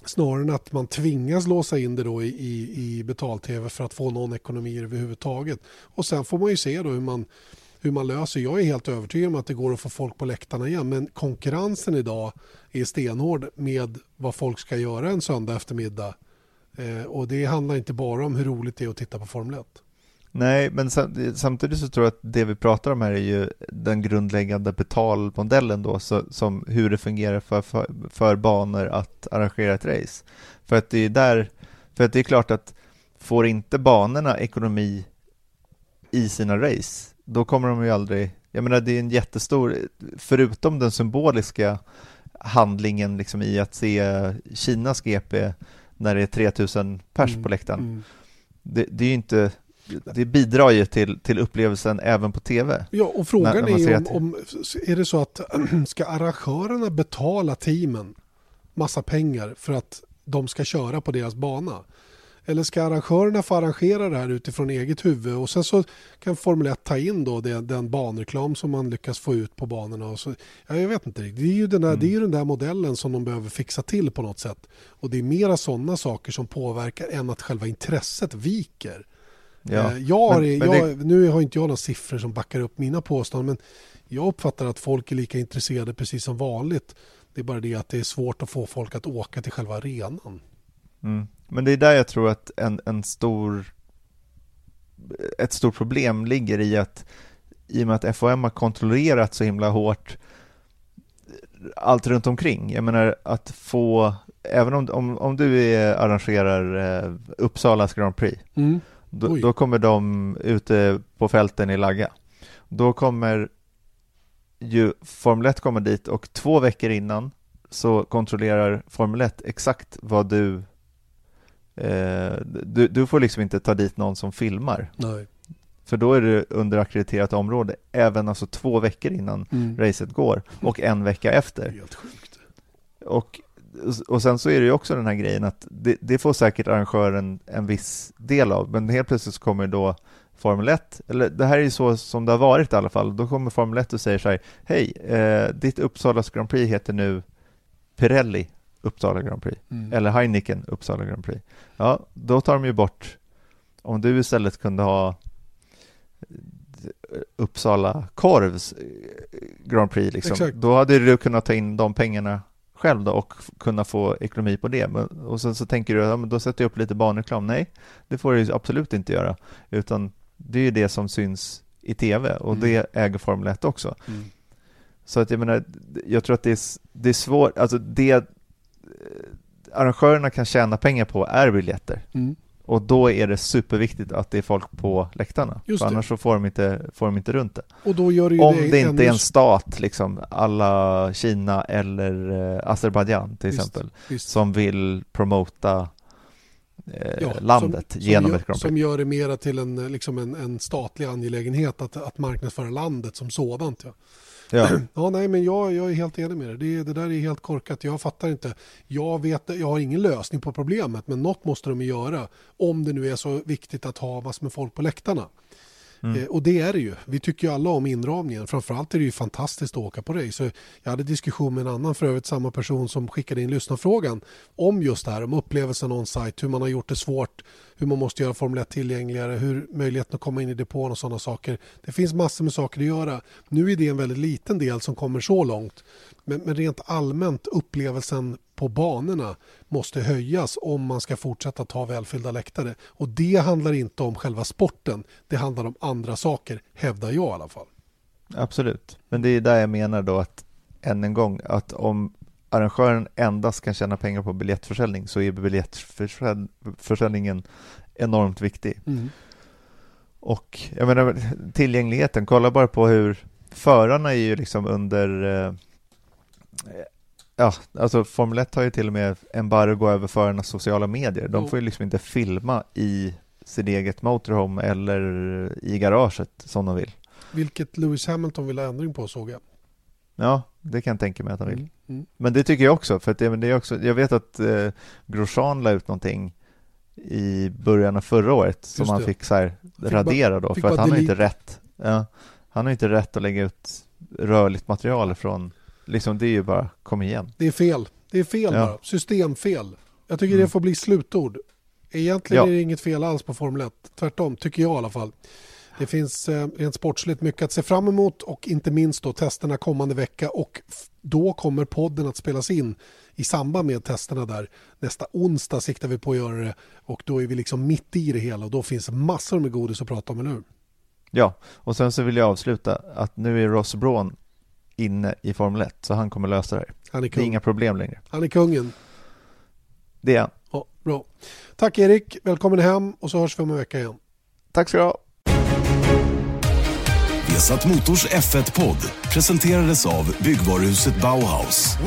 B: snarare än att man tvingas låsa in det då i, i, i betal-tv för att få någon ekonomi överhuvudtaget. Och sen får man ju se då hur man, hur man löser. Jag är helt övertygad om att det går att få folk på läktarna igen men konkurrensen idag är stenhård med vad folk ska göra en söndag eftermiddag. Eh, och det handlar inte bara om hur roligt det är att titta på Formel 1.
C: Nej, men sam- samtidigt så tror jag att det vi pratar om här är ju den grundläggande betalmodellen då, så, som hur det fungerar för, för, för banor att arrangera ett race. För att det är där, för att det är klart att får inte banorna ekonomi i sina race, då kommer de ju aldrig, jag menar det är en jättestor, förutom den symboliska handlingen liksom i att se Kinas GP när det är 3000 pers på läktaren,
B: Mm.
C: det, det är ju inte det bidrar ju till, till upplevelsen även på tv.
B: Ja, och frågan
C: När- när
B: är ju om, om är det så att [clears throat] ska arrangörerna betala teamen massa pengar för att de ska köra på deras bana? Eller ska arrangörerna få arrangera det här utifrån eget huvud och sen så kan Formel 1 ta in då det, den banreklam som man lyckas få ut på banorna. Och så, ja, jag vet inte riktigt. Det är, ju den där,
C: Mm.
B: det är ju den där modellen som de behöver fixa till på något sätt. Och det är mera sådana saker som påverkar än att själva intresset viker.
C: Ja.
B: Eh, Jag har,
C: Men- men
B: jag, Nu har inte jag några siffror som backar upp mina påståenden men jag uppfattar att folk är lika intresserade precis som vanligt. Det är bara det att det är svårt att få folk att åka till själva arenan.
C: Mm. Men det är där jag tror att en, en stor ett stort problem ligger i att i och med att FOM har kontrollerat så himla hårt allt runt omkring. Jag menar att få, även om, om, om du är, arrangerar eh, Uppsalas Grand Prix, då, då kommer de ute på fälten i Lagga. Då kommer ju Formel 1 komma dit och två veckor innan så kontrollerar Formel 1 exakt vad du eh, du, du får liksom inte ta dit någon som filmar
B: Nej.
C: för då är det under akkrediterat område även alltså två veckor innan
B: Mm.
C: racet går och en vecka efter.
B: helt sjukt.
C: Och, och sen så är det ju också den här grejen att det, det får säkert arrangören en viss del av, men helt plötsligt så kommer då Formel 1, eller det här är ju så som det har varit i alla fall, då kommer Formel 1 och säger så här, hej, eh, ditt Uppsalas Grand Prix heter nu Pirelli Uppsala Grand Prix,
B: Mm.
C: eller Heineken Uppsala Grand Prix. Ja, då tar de ju bort, om du istället kunde ha eh, Uppsala Korvs eh, Grand Prix, liksom,
B: Exakt.
C: då hade du kunnat ta in de pengarna själv då och kunna få ekonomi på det. Men, och sen så tänker du, ja, men då sätter jag upp lite banreklam. Nej, det får du absolut inte göra, utan det är ju det som syns i tv och
B: Mm.
C: det äger Formel 1 också.
B: Mm.
C: Så att jag menar, jag tror att det är, det är svårt, alltså det eh, arrangörerna kan tjäna pengar på är biljetter.
B: Mm.
C: Och då är det superviktigt att det är folk på läktarna.
B: Just
C: För
B: det.
C: annars så får de inte, får de inte runt det.
B: Och då gör det
C: Om
B: det,
C: det inte är en stat, liksom alla Kina eller eh, Azerbajdzjan till
B: Visst,
C: exempel,
B: visst.
C: som vill promota eh,
B: Ja,
C: landet
B: som,
C: genom
B: som gör,
C: ett.
B: Som gör det mera till en, liksom en, en statlig angelägenhet att, att marknadsföra landet som sådant. Ja.
C: Ja. [clears throat]
B: Ja, nej, men jag, jag är helt enig med det. det. Det där är helt korkat. Jag fattar inte. Jag, vet, jag har ingen lösning på problemet, men något måste de göra om det nu är så viktigt att ha massor med folk på läktarna. Mm. Eh, och det är det ju. Vi tycker ju alla om inramningen. Framförallt är det ju fantastiskt att åka på race. Jag hade diskussion med en annan, för övrigt samma person som skickade in lyssnarfrågan om just det här, om upplevelsen on-site, hur man har gjort det svårt, hur man måste göra Formel 1 tillgängligare, hur möjligheten att komma in i depån och sådana saker. Det finns massor med saker att göra. Nu är det en väldigt liten del som kommer så långt. Men, men rent allmänt upplevelsen på banorna måste höjas om man ska fortsätta ta välfyllda läktare. Och det handlar inte om själva sporten, det handlar om andra saker, hävdar jag i alla fall.
C: Absolut, men det är där jag menar då att än en gång att om arrangören endast kan tjäna pengar på biljettförsäljning så är biljettförsäljningen enormt viktig. Mm. Och jag menar tillgängligheten, kolla bara på hur förarna är ju liksom under eh, Ja, alltså Formel 1 har ju till och med embargo över förarnas sociala medier. De får ju liksom inte filma i sitt eget motorhome eller i garaget som de vill.
B: Vilket Lewis Hamilton vill ha ändring på såg jag.
C: Ja, det kan jag tänka mig att han vill. Mm, mm. Men det tycker jag också, för att det, det är också, jag vet att eh, Grosjean la ut någonting i början av förra året som han fick så här radera då, för att han har inte rätt. Ja, han har inte rätt att lägga ut rörligt material från liksom det är ju bara, kom igen.
B: Det är fel. Det är fel ja. bara. Systemfel. Jag tycker mm. det får bli slutord. Egentligen ja. är det inget fel alls på Formel 1. Tvärtom, tycker jag i alla fall. Det finns eh, rent sportsligt mycket att se fram emot och inte minst då testerna kommande vecka och då kommer podden att spelas in i samband med testerna där. Nästa onsdag siktar vi på att göra det och då är vi liksom mitt i det hela och då finns massor med godis att prata om, eller hur?
C: Ja, och sen så vill jag avsluta att nu är Ross Braun inne i Formel 1, så han kommer lösa det här. Han är kung. Det är inga problem längre.
B: Han är kungen.
C: Det är han.
B: Ja, bra. Tack Erik, välkommen hem och så hörs vi om en vecka igen.
C: Tack ska du ha.
A: Vesat Motors F1-podd presenterades av byggvaruhuset Bauhaus.